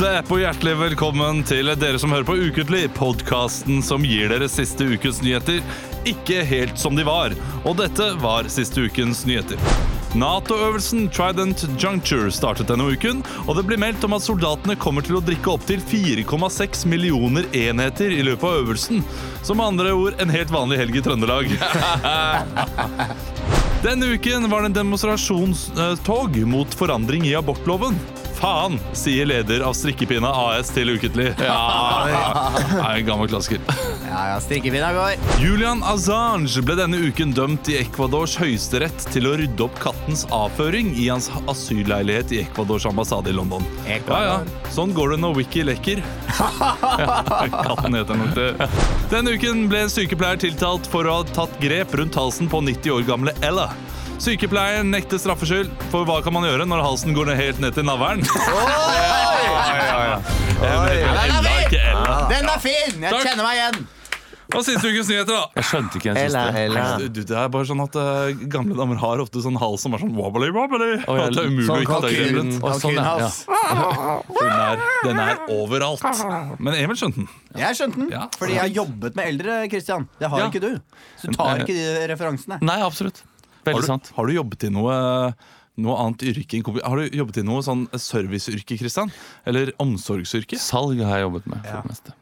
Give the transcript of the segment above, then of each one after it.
Clap, clap og hjertelig velkommen til dere som hører på Ukentlig, podkasten som gir dere siste ukens nyheter ikke helt som de var. Og dette var siste ukens nyheter. Nato-øvelsen Trident Juncture startet denne uken, og det blir meldt om at soldatene kommer til å drikke opptil 4,6 millioner enheter i løpet av øvelsen. Som med andre ord en helt vanlig helg i Trøndelag. Denne uken var det en demonstrasjonstog mot forandring i abortloven. Faen, sier leder av Strikkepinna AS til Ukentlig. Ja, det er en gammel klassiker. Ja, ja, strikkepinna går. Julian Assange ble denne uken dømt i Ecuadors høyesterett til å rydde opp kattens avføring i hans asylleilighet i Ecuadors ambassade i London. Ja, Ecuador. ja. Sånn går det når Wiki lekker. Ja, katten heter nok det. Denne uken ble en sykepleier tiltalt for å ha tatt grep rundt halsen på 90 år gamle Ella. Sykepleieren nekter straffskyld, for hva kan man gjøre når halsen går ned helt ned til navlen? Ella. Den er fin! Jeg Takk. kjenner meg igjen. Og siste ukens nyheter, da. Jeg skjønte ikke den Ella. Ella. Du, det er bare sånn at uh, Gamle damer har ofte sånn hals som er sånn wobbly wobbly. Oh, ja, At det er umulig å sånn ikke ta grepet. Og sånn, ja. Den er, den er overalt. Men Emil skjønte den. Jeg skjønte den, Ja. fordi jeg har jobbet med eldre, Christian. Det har Ja. ikke du. Så du tar ikke de referansene. Nei, absolutt. Har Veldig du, sant. har du jobbet i noe noe annet yrke enn Har du jobbet i noe sånn serviceyrke, Kristian? Eller omsorgsyrke? Salg har jeg jobbet med. for Ja. det meste.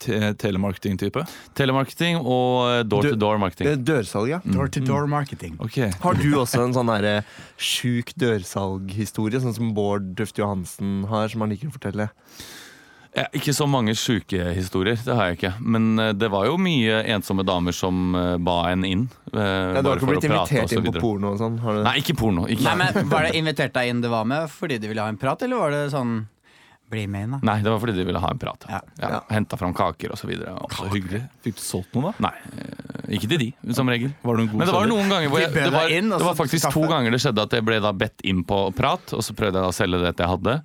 Te Telemarketing-type? Telemarketing og door-to-door-marketing. Dørsalg, ja. Door to door marketing. Ok. Har du også en sånn der, sjuk dørsalghistorie, sånn som Bård Dufte Johansen har, som han liker å fortelle? Ja, ikke så mange sjukehistorier, det har jeg ikke. Men eh, det var jo mye ensomme damer som eh, ba en inn. eh, Ja, du bare har ikke for å blitt prate og invitert så inn på videre. porno og sånn? Har du? Nei, ikke porno. Ikke. Nei, men Var det invitert deg inn det var med fordi de ville ha en prat, eller var det sånn Bli med inn, da. Nei, det var fordi de ville ha en prat. Ja. Ja, Henta fram kaker og så videre. Og Så hyggelig. Fikk du solgt noe, da? Nei, eh, ikke til de, som regel. Var du en god Men det var selger? noen ganger hvor De jeg, bød det, var, deg inn, og det var så faktisk kaffe. to ganger det skjedde at jeg ble da bedt inn på prat, og så prøvde jeg da å selge det jeg hadde.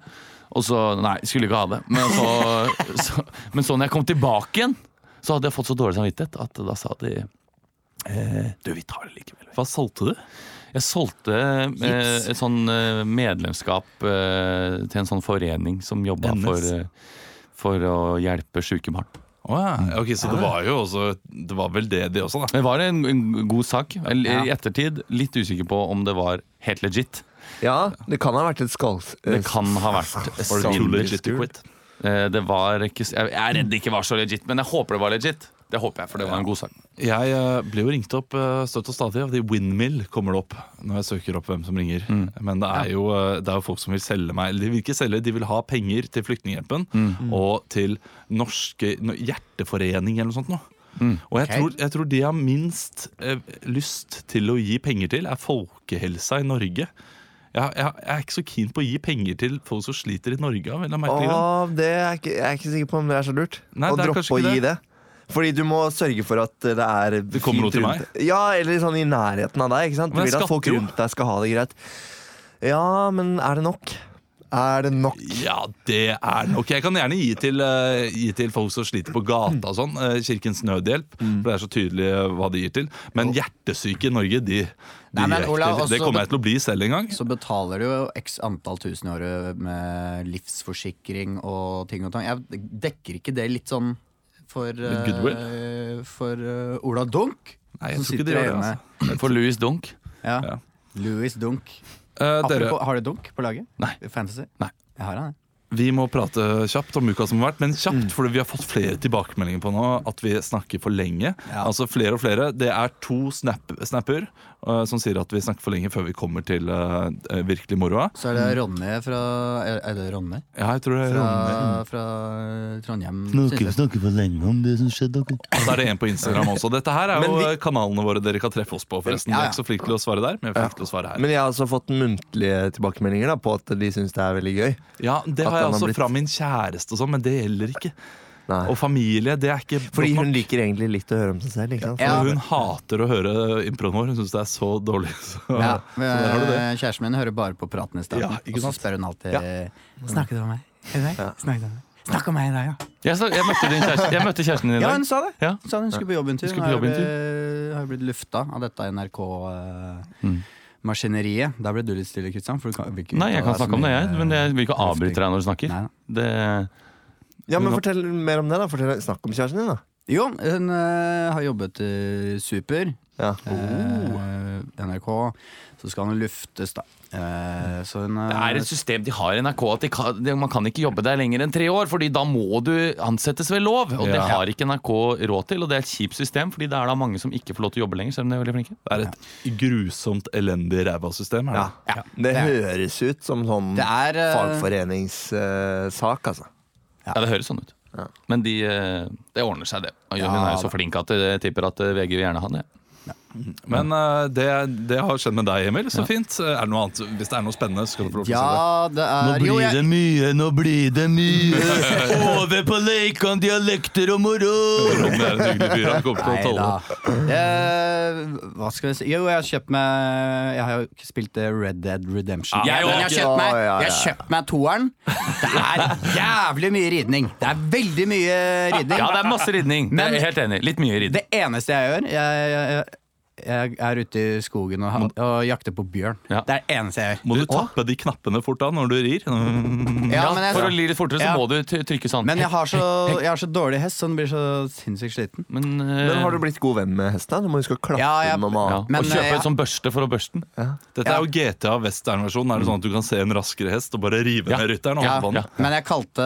Og så Nei, skulle ikke ha det. Men så, så, men så når jeg kom tilbake igjen, så hadde jeg fått så dårlig samvittighet at da sa de eh, Du, vi tar det likevel. Hva solgte du? Jeg solgte eh, et sånn eh, medlemskap eh, til en sånn forening som jobba for, eh, for å hjelpe sjuke barn. Oh, ja. Ok, Så det var jo også Det var vel det, det også, da. Det var en, en god sak. I ettertid litt usikker på om det var helt legit. Ja, det kan ha vært et skalls... Det kan ha vært det quit? Eh, Det var ikke Jeg er redd det ikke var så legit, men jeg håper det var legit. Det håper jeg, for det var en god sak. Jeg ble blir jo ringt opp eh, støtt og stadig. Fordi Windmill kommer det opp når jeg søker opp hvem som ringer. Men det er, jo, eh, det er jo folk som vil selge meg de vil ikke selge, de vil ha penger til Flyktninghjelpen og til Norske no, Hjerteforening eller noe sånt. Noe. Og jeg, okay. tror, jeg tror de har minst eh, lyst til å gi penger til, er folkehelsa i Norge. Jeg, jeg, jeg er ikke så keen på å gi penger til folk som sliter i Norge. av. Åh, det er ikke, jeg er ikke sikker på om det er så lurt. Nei, å droppe å gi det. Fordi du må sørge for at det er Det kommer noe til rundt- Ja, eller sånn i nærheten av deg. ikke sant? Du vil at folk rundt deg skal ha det greit. Ja, men er det nok? Er det nok? Ja, det er nok. Jeg kan gjerne gi til, uh, gi til folk som sliter på gata og sånn. Uh, Kirkens Nødhjelp. For det er så tydelig eh, hva de gir til. Men hjertesyke i Norge, de, de Nei, men Ola. Det kommer jeg til å bli selv en gang. Så betaler du jo x antall tusen i året med livsforsikring og ting og tang. Jeg dekker ikke det litt sånn for eh, For Ola Dunk? Nei, jeg tror ikke det gjør det. Altså. For Louis Dunk. Ja. Ja. Louis Dunk. Eh, dere, har du Dunk på laget? Nei. Fantasy? Nei. Jeg har han, jeg. Vi må prate kjapt om uka som har vært, men kjapt fordi vi har fått flere tilbakemeldinger på nå at vi snakker for lenge. Ja. Altså flere og flere. Det er to snap snapper uh, som sier at vi snakker for lenge før vi kommer til eh, virkelig moroa. Så er det Ronny fra Er er det Ronny? Ja, jeg tror det er Fra, Ronny. fra Trondheim. Snakker, jeg. snakker for lenge om det som skjedde. Og så er det en på Instagram også. Dette her er jo vi- kanalene våre dere kan treffe oss på. forresten Ja, Jeg ja. er ikke så flink til å svare der, men jeg er flink til å svare her. Men jeg har også fått muntlige tilbakemeldinger da, på at de syns det er veldig gøy. Ja, Det At har jeg også blitt- fra min kjæreste, og sånn, men det gjelder ikke. Nei. Og familie, det er ikke Fordi hun liker egentlig litt å høre om seg selv. Ikke sant? Ja. Hun hater å høre improen vår. Hun syns det er så dårlig. Så, Ja, så der det. eh, Kjæresten min hører bare på praten i starten. Ja, og så spør hun alltid Ja. Snakker du om meg? Er det deg? Snakket du om meg? Snakk om meg i dag, ja. Jeg, snak- jeg, møtte din kjæreste, jeg møtte kjæresten din i Ja, dag. hun sa det. Ja. Hun sa hun skulle på jobbintervju. Hun blitt- har jo blitt lufta av dette NRK. Uh, Mm. Maskineriet. Der ble du litt stille, Kristian. For du kan, vil ikke Nei, jeg kan snakke om det, jeg. Men jeg vil ikke eh, avbryte deg når du snakker. Nei, Det, Ja, men Fortell mer om det. da Fortell, Snakk om kjæresten din, da. Jo, hun øh, har jobbet i Super. Ja. Oh. NRK. Så skal den luftes, da. Eh, så hun det er et system de har i NRK at de kan, de, man kan ikke jobbe der lenger enn tre år, Fordi da må du ansettes ved lov. Og det har ikke NRK råd til, og det er et kjipt system, Fordi det er da mange som ikke får lov til å jobbe lenger, selv om de er veldig flinke. Det er et grusomt elendig ræva system. Ja. det? Ja. Det høres ut som sånn Det er, eh, fagforeningssak, altså. Ja, det høres sånn ut. Ja. Men de, eh, det ordner seg, det. Og Ja, hun er jo så flink at jeg tipper at eh, VG vil gjerne ha det. обратно. Men uh, det, det har skjedd med deg, Emil. Så fint. Er det noe annet? Hvis det er noe spennende, skal du få lov til å si det. Det er jo, jeg, mye, nå blir det mye. Over på Leikan dialekter og moro! Ron er en hyggelig fyr. Han kommer til å Nei tåle da. det. Eh, hva skal jeg si? Jo, jeg har kjøpt meg Jeg har jo ikke spilt eh, Red Dead Redemption. Ja, jeg jeg har kjøpt meg, jeg har kjøpt meg toeren. Det er jævlig mye ridning. Det er veldig mye ridning. Ja, det er masse ridning. Men- er helt enig. Litt mye ridning. Det eneste jeg gjør Jeg, jeg, jeg er ute i skogen og, og jakter på bjørn. Ja. Det er det eneste jeg gjør. Må du tappe de knappene fort da når du rir? Ja, Ja, men, jeg, for å li litt fortere så må du trykke sånn. men jeg, har så, jeg har så dårlig hest, så den blir så sinnssykt sliten. Men, uh, Men har du blitt god venn med hesten? Du må huske å klappe Ja, den og ja. mate. Og kjøpe eh, en sånn børste for å børste den. Dette er jo GTA western-versjonen. Er det sånn at du kan se en raskere hest og bare rive Ja. ned rytteren? Men jeg kalte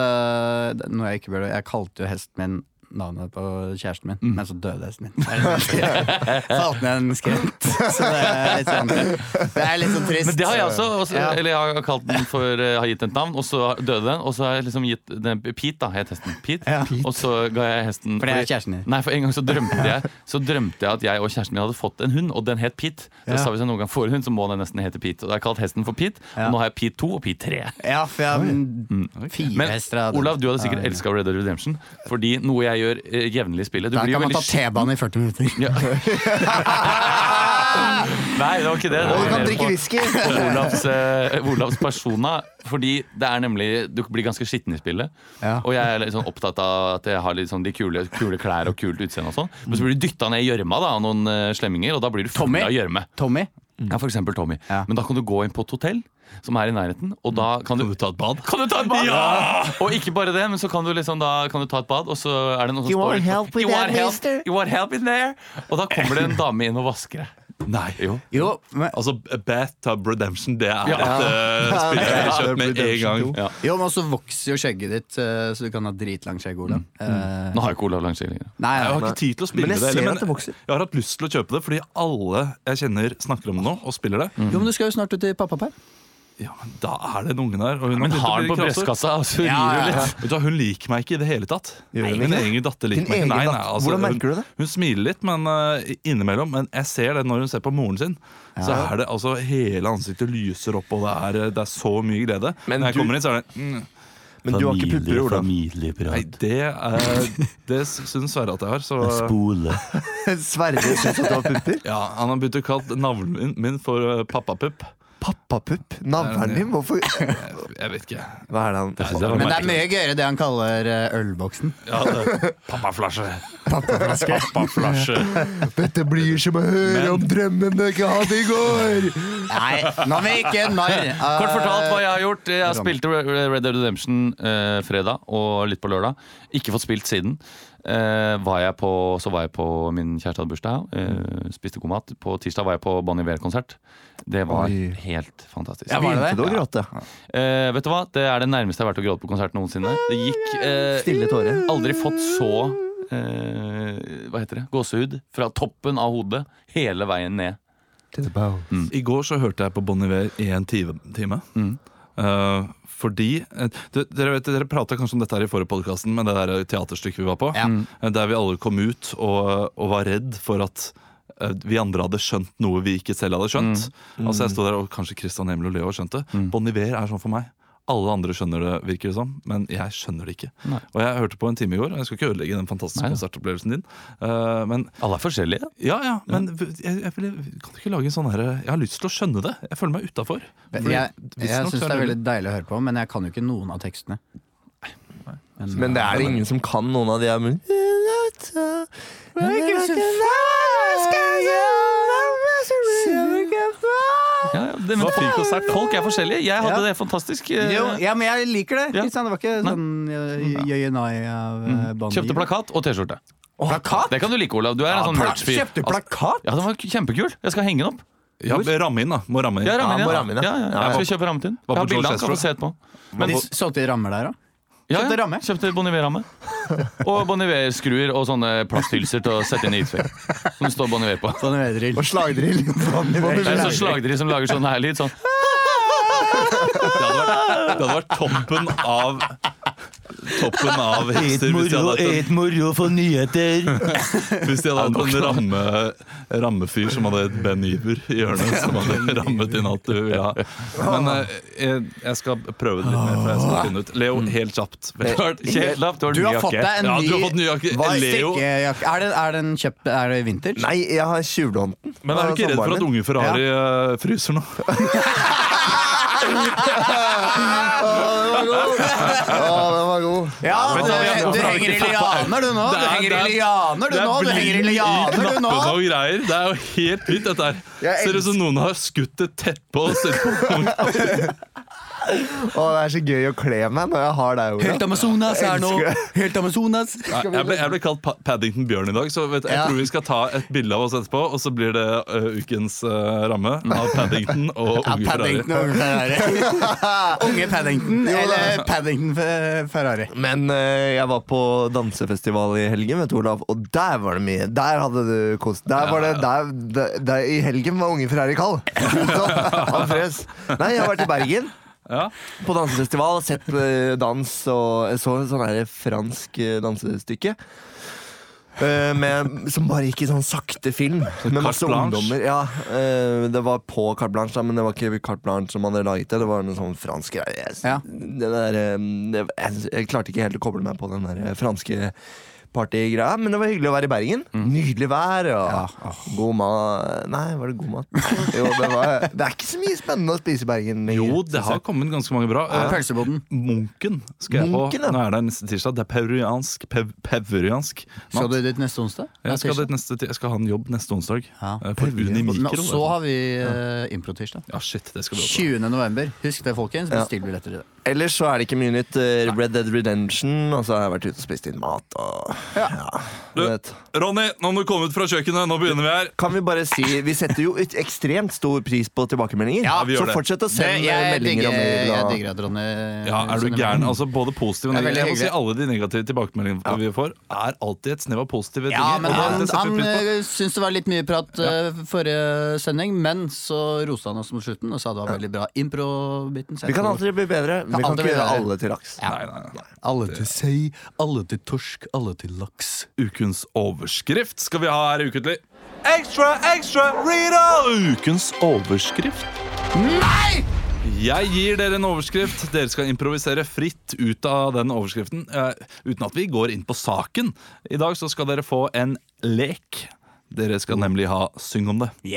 Noe jeg ikke burde Jeg kalte jo hesten min navnet på kjæresten min, Mm. men så døde hesten min. Falt ned en skrent. Så det er litt sånn, det er litt sånn trist. Men det har jeg også. også Ja. Eller jeg har kalt den for eh, Har gitt den et navn, og så døde den. Og så har jeg liksom gitt den Pete, da, het hesten. Pete. Ja. Og så ga jeg hesten For det er kjæresten din. Nei, for en gang så drømte jeg Så drømte jeg at jeg og kjæresten min hadde fått en hund, og den het Pete. Så Ja. sa hvis jeg noen gang får en hund, så må den nesten hete Pete. Og da har jeg kalt hesten for Pete, og nå har jeg Pete 2 og Pete 3. Ja, for jeg har fire Mm. Men hester. av den. Olav, du hadde sikkert Ja. elska Red Dead Redemption, fordi noe jeg gjør eh, jevnlig spillet du Da blir jo kan man ta veldig T-banen i 40 minutter. Nei, det var ikke det. det Og du kan mer drikke på- whisky! på Olavs, eh, Olavs persona. Fordi det er nemlig Du blir ganske skitten i spillet. Ja. Og jeg er litt sånn opptatt av at jeg har litt sånn de kule, kule klær og kult utseende og sånn. Men så blir du dytta ned i gjørma da, av noen eh, slemminger, og da blir du full Tommy? av gjørme. Tommy? Ja, for eksempel Tommy. Ja. Men da kan du gå inn på et hotell som er i nærheten, og da kan du Kan du ta et bad? kan du ta et bad? Ja! Og ikke bare det, men så kan du liksom da kan du ta et bad, og så er det noen som You want help with you want that, help, mister? You want help in there? Og da kommer det en dame inn og vasker deg. Nei. Jo. Jo, men, Altså, Bathtub Redemption, det er Ja. et uh, spill jeg har kjøpt med en gang. Ja. jo, men så vokser jo skjegget ditt, eh, så du kan ha dritlangt skjegg, Olav. Eh, Nå har jeg ikke Olav lang skjegg lenger. Nei, Jeg har ikke tid til å spille Men jeg det, ser men at det vokser. jeg har hatt lyst til å kjøpe det fordi alle jeg kjenner snakker om det nå og spiller det. Jo, men du skal jo snart ut i pappaperm. Ja, men Da er det en unge der. Og hun Men har den på brystkassa, Altså, så Ja, ja, ja. Hun liker meg ikke i det hele tatt. Hun Min egen datter liker meg ikke. Nei, nei, altså, Hvordan hun, merker du det? Hun smiler litt, men uh, innimellom. Men jeg ser det når hun ser på moren sin. Så er det altså Hele ansiktet lyser opp, og det er, eh, det er så mye glede. Men når jeg du- kommer inn, så er det mm, Men du har ikke pupper, Olav. Nei, det, er, det syns Sverre at jeg har. Så Spole. Sverre syns at du har pupper. ja, Han har begynt å kalle navlen min, for uh, pappapupp. Pappapupp? Navlen din? Hvorfor? Jeg, vet ikke. Hva er det han Det jeg Men det er mye gøyere det han kaller eh, ølboksen. Ja, det, pappaflasje. Pappaflaske. Pappaflasje. Dette blir som å høre om drømmen du ikke hadde i går! Nei, nå er vi ikke narr. Kort fortalt hva jeg har gjort. Jeg spilte Red Dead Redemption eh, fredag og litt på lørdag. Ikke fått spilt siden. Eh, var jeg på, så var jeg på min kjæreste hadde bursdag. Eh, spiste god mat. På tirsdag var jeg på Bon Iver-konsert. Det var Oi. helt fantastisk. Ja, var det det? Begynte du å gråte? Eh, vet du hva? Det er det nærmeste jeg har vært å gråte på konsert noensinne. Det gikk eh, Stille tårer. Aldri fått så eh, Hva heter det? Gåsehud fra toppen av hodet hele veien ned. I går så hørte jeg på Bon Iver i en time. time. Mm. Eh, fordi eh, Dere vet, dere prata kanskje om dette her i forrige podkasten, med det der teaterstykket vi var på. Ja. Eh, Der vi alle kom ut og, og var redd for at eh, vi andre hadde skjønt noe vi ikke selv hadde skjønt. Altså jeg stod der, og Kanskje Christian Emil og Leo skjønte. Bon Iver er sånn for meg. Alle andre skjønner det, virker det som, men jeg skjønner det ikke. Nei. Og jeg hørte på en time i går, og jeg skal ikke ødelegge den fantastiske Nei konsertopplevelsen din. Uh, men Alle er forskjellige. ja, ja, men jeg, jeg, kan du ikke lage en sånn her Jeg har lyst til å skjønne det. Jeg føler meg utafor. Jeg, jeg syns det er veldig deilig å høre på, men jeg kan jo ikke noen av tekstene. Men det er det ingen som kan noen av de her men... Ja, ja, det, men Det var fin konsert, folk er forskjellige. Jeg hadde Ja. det fantastisk. eh, Jo, ja, men jeg liker det. Ja. Kristian. Det var ikke sånn jøyenai av uh, Kjøpte plakat og T-skjorte. Plakat? Det kan du like, Olav. Du er en sånn merch-fyr. Kjøpte plakat? Ja, den var kjempekul. Jeg skal henge den opp. Ja, ramme inn, da. Må ramme inn. Ja, ramme inn, ja. ja. Ja, ja, Ja, Jeg skal kjøpe rammet inn. Jeg har på bildet George kan få se etterpå. Men De solgte de rammer der òg? Ja, Kjøpte ramme? Kjøpte Boniver-ramme. Og Boniver-skruer og sånne plasthylser til å sette inn i isvegg. Som det står Boniver på. Bonivé-drill Og slagdrill. Det er sånn slagdrill som lager sånn her lyd. Sånn. Det hadde vært, det hadde vært toppen av Toppen av Et de hadde moro for nyheter. hvis de hadde hatt en ramme, rammefyr som hadde et Ben Iver i hjørnet. Som hadde rammet inn alt du ville ha. Men eh, jeg, jeg skal prøve det litt mer, for jeg skal finne ut. Leo, helt kjapt. Helt lavt, du har Du har fått deg en Ja, ny du har fått ny jakke. Hva er Leo. strikkejakke? Er det, er den kjøpt Er det vintage? Nei, jeg har tjuvlånt den. Men er du ikke redd for at unge Ferrari eh, fryser nå? Den var god. Ja, Men du, god. ja, du hvorfor henger i lianer du nå! Du er- henger i er- lianer du nå! Du henger i lianer du nå! og greier. Det er jo helt vilt, dette her. Ser ut som noen har skutt et teppe og sett på Å, det er så gøy å kle meg når jeg har deg, Ola. Helt Amazonas er nå! Helt Amazonas! Nei, jeg, ble, jeg ble kalt Pa- Paddington Bjørn i dag, så vet, jeg Ja. tror vi skal ta et bilde av oss etterpå, og så blir det uh, ukens uh, ramme av Paddington og Ja, Unge Ferrari. Og Unge Ferrari. Unge Paddington eller Paddington Ferrari. Men uh, jeg var på dansefestival i helgen, vet du, Olav, og der var det mye. Der hadde du kost Der var det der, der, der, I helgen var Unge Ferrari kald. Han frøs. Nei, jeg har vært i Bergen. Ja. På dansefestival, sett eh, dans og så et sånn her fransk eh, dansestykke. Uh, med, som bare gikk i sånn sakte film. Med masse Blanche? ungdommer. Ja, uh, Det var på Carte Blanche, da, men det var ikke Carte Blanche som hadde laget det. Det var en sånn fransk greie. Ja. det der, det, jeg, jeg klarte ikke helt å koble meg på den der franske partygreia, men det var hyggelig å være i Bergen. Nydelig vær og ja, oh. god mat Nei, var det god mat? Jo, det, var, det er ikke så mye spennende å spise i Bergen. lenger, Jo, det har kommet ganske mange bra. Ja. Eh, Pølseboden. Munken skal jeg Munken, på. ja. Nå er det neste tirsdag. Det er peruansk. Pev, pevriansk. Skal du dit neste onsdag? Jeg skal, dit neste, jeg skal ha en jobb neste onsdag. Ja. eh, For Unimikro. så har vi uh, improtirsdag. Ja, shit, det skal vi også. 20. november. Husk det, folkens. Bestill billetter i det. Ellers så er det ikke mye nytt. Eh, Red Dead Redemption, og så har jeg vært ute og spist inn mat. Og, ja. Ja, Du- vet. Ronny, nå må du komme ut fra kjøkkenet. Nå begynner vi her. Kan vi bare si Vi setter jo et ekstremt stor pris på tilbakemeldinger. Ja, vi gjør så det. fortsett å Det, sende jeg, meldinger digger, om jeg digger at Ronny Ja, er du sender gæren? melding. Altså, både positive og Det er negative. Jeg må si Alle de negative tilbakemeldingene vi får, er alltid et snev av positive Ja, ting. men og det- han, det setter han vi pris på. eh, syntes det var litt mye prat eh, forrige sending, men så roste han oss mot slutten og sa det var veldig bra. Impro-biten. så jeg Vi kan tror- alltid bli bedre. Vi Kan ikke gjøre alle til laks. Ja. Nei, nei, nei. Alle til sei, alle til torsk, alle til laks. Ukens overskrift skal vi ha her i Ukentlig. Ekstra, ekstra, Rita! Ukens overskrift. Nei! Jeg gir dere en overskrift. Dere skal improvisere fritt ut av den overskriften. Uh, uten at vi går inn på saken. I dag så skal dere få en lek. Dere skal nemlig ha Syng om det. Vi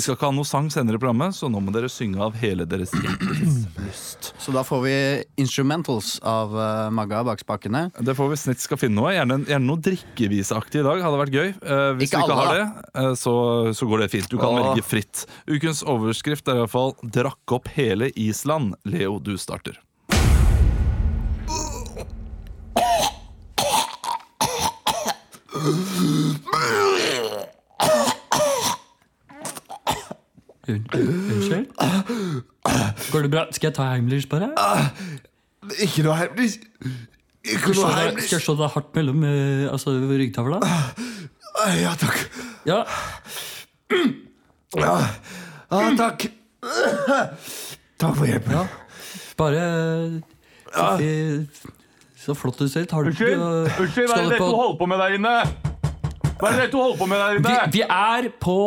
skal ikke ha noe sang senere i programmet, så nå må dere synge av hele deres hjertes lyst. Så da får vi instrumentals av uh, Magga bak spakene. Det får vi snitt skal finne noe. Gjerne, gjerne noe drikkeviseaktig i dag. hadde vært gøy. Uh, hvis Ikke du ikke alle, har det, uh, så, så går det fint. Du kan Åh. velge fritt. Ukens overskrift er iallfall 'Drakk opp hele Island'. Leo, du starter. Unnskyld? Går det bra? Skal jeg ta Heimlich på deg? Ikke noe Heimlich. Ikke noe Skal Heimlich. jeg slå deg hardt mellom eh, altså, ryggtavla? Ja, takk. Ja. Ja, ja takk. Takk for hjelpen. Bare Så flott du ser ut. Unnskyld, hva er det du holder på med der inne? Hva er det du holder på med der vi, vi er på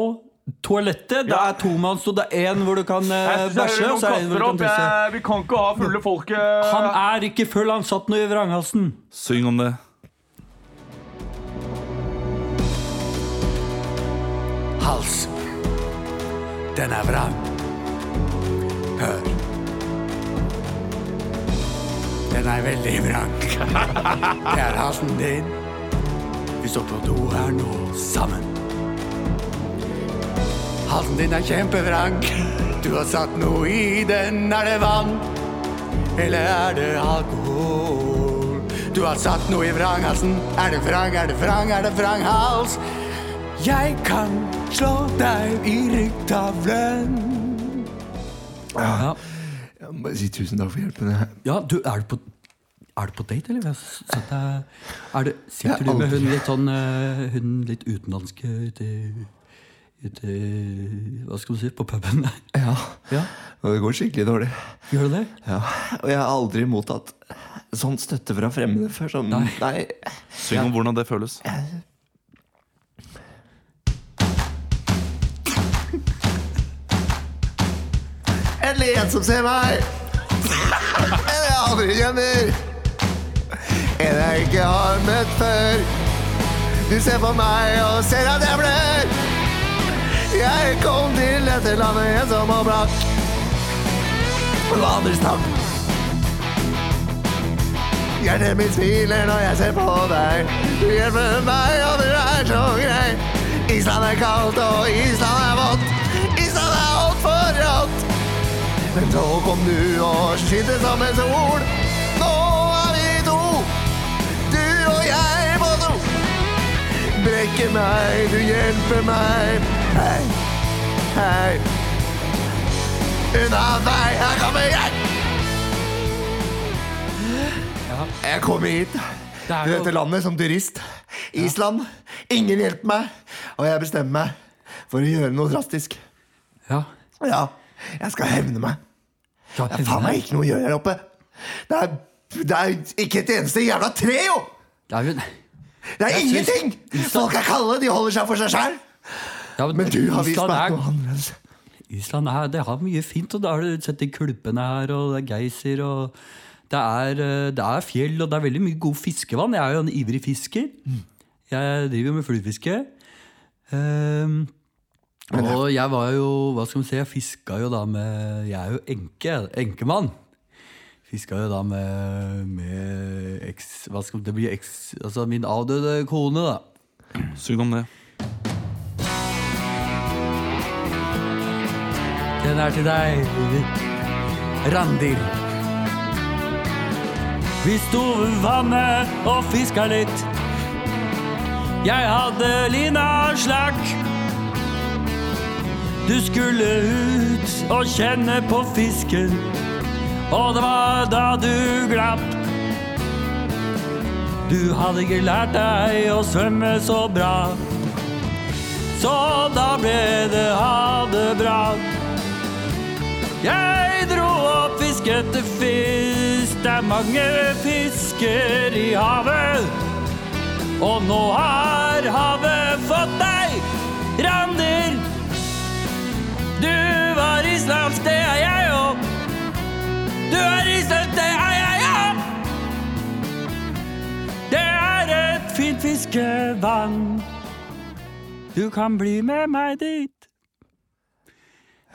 toalettet. Det er tomanns, og det er én hvor du kan eh, bæsje. Og så er en hvor du kan tisse. Vi kan ikke ha fulle folk Han er ikke full, han satt nå i vranghalsen. Syng om det. Hals. Den er vrang. Hør. Den er veldig vrang. Det er halsen din. Vi står på do her nå sammen. Halsen din er kjempevrang. Du har satt noe i den. Er det vann, eller er det alkohol? Du har satt noe i vranghalsen. Er det vrang, er det vrang, er det vranghals? Jeg kan slå deg i ryggtavlen. Ja. Jeg må bare si tusen takk for hjelpen. Ja, du, er du på er du på date, eller? Jeg satt Er det, sitter du med hun litt sånn eh, Hun litt utenlandske ute, ute Hva skal man si? På puben? Ja, Ja, og det går skikkelig dårlig. Gjør du det? Ja, Og jeg har aldri mottatt sånn støtte fra fremmede før. Sånn, Nei. nei. Syng om hvordan det føles. Endelig en som ser meg. En jeg aldri gjemmer En jeg ikke har møtt før. Du ser på meg og ser at jeg blør. Jeg kom til dette landet ensom og brakk. Vanlig snakk. Hjertet mitt smiler når jeg ser på deg. Du hjelper meg, og du er så grei. Island er kaldt, og Island er vått. Island er altfor rått. Men så kom du og skinte som en sol. Nå er vi to, du og jeg på do. Brekker meg, du hjelper meg. Hei, hei. Unna vei, her kommer jeg. Jeg kommer hit Det til dette landet som turist. Island. Ingen hjelper meg. Og jeg bestemmer meg for å gjøre noe drastisk. Ja. Ja, jeg skal hevne meg. ja Det er faen meg ikke noe å gjøre her oppe. Det er, det er ikke et eneste jævla tre, jo! Det er jo Det er Jeg ingenting! Folk er kalde, de holder seg for seg sjøl. Ja, Men du har vist meg noe annerledes. Island er, det har mye fint, og da har du sett de kulpene her, og det er geysir og det er, eh, det er fjell, og det er veldig mye god fiskevann. Jeg er jo en ivrig fisker. Jeg driver jo med fluefiske. Ehm, og jeg var jo, hva skal man si, jeg fiska jo da med Jeg er jo enke, enkemann. Fiska jo da med, med eks Hva skal det bli? Eks, altså min avdøde kone, da. Syng om det. Den er til deg, Randil. Vi sto ved vannet og fiska litt. Jeg hadde lina slakk. Du skulle ut og kjenne på fisken, og det var da du glapp. Du hadde ikke lært deg å svømme så bra, så da ble det ha det bra. Jeg dro opp fisk etter fisk, det er mange fisker i havet. Og nå har havet fått deg, Rander. Du var islamsk, det er jeg òg. Du er islamsk, det er jeg òg. Det er et fint fiskevann. Du kan bli med meg dit.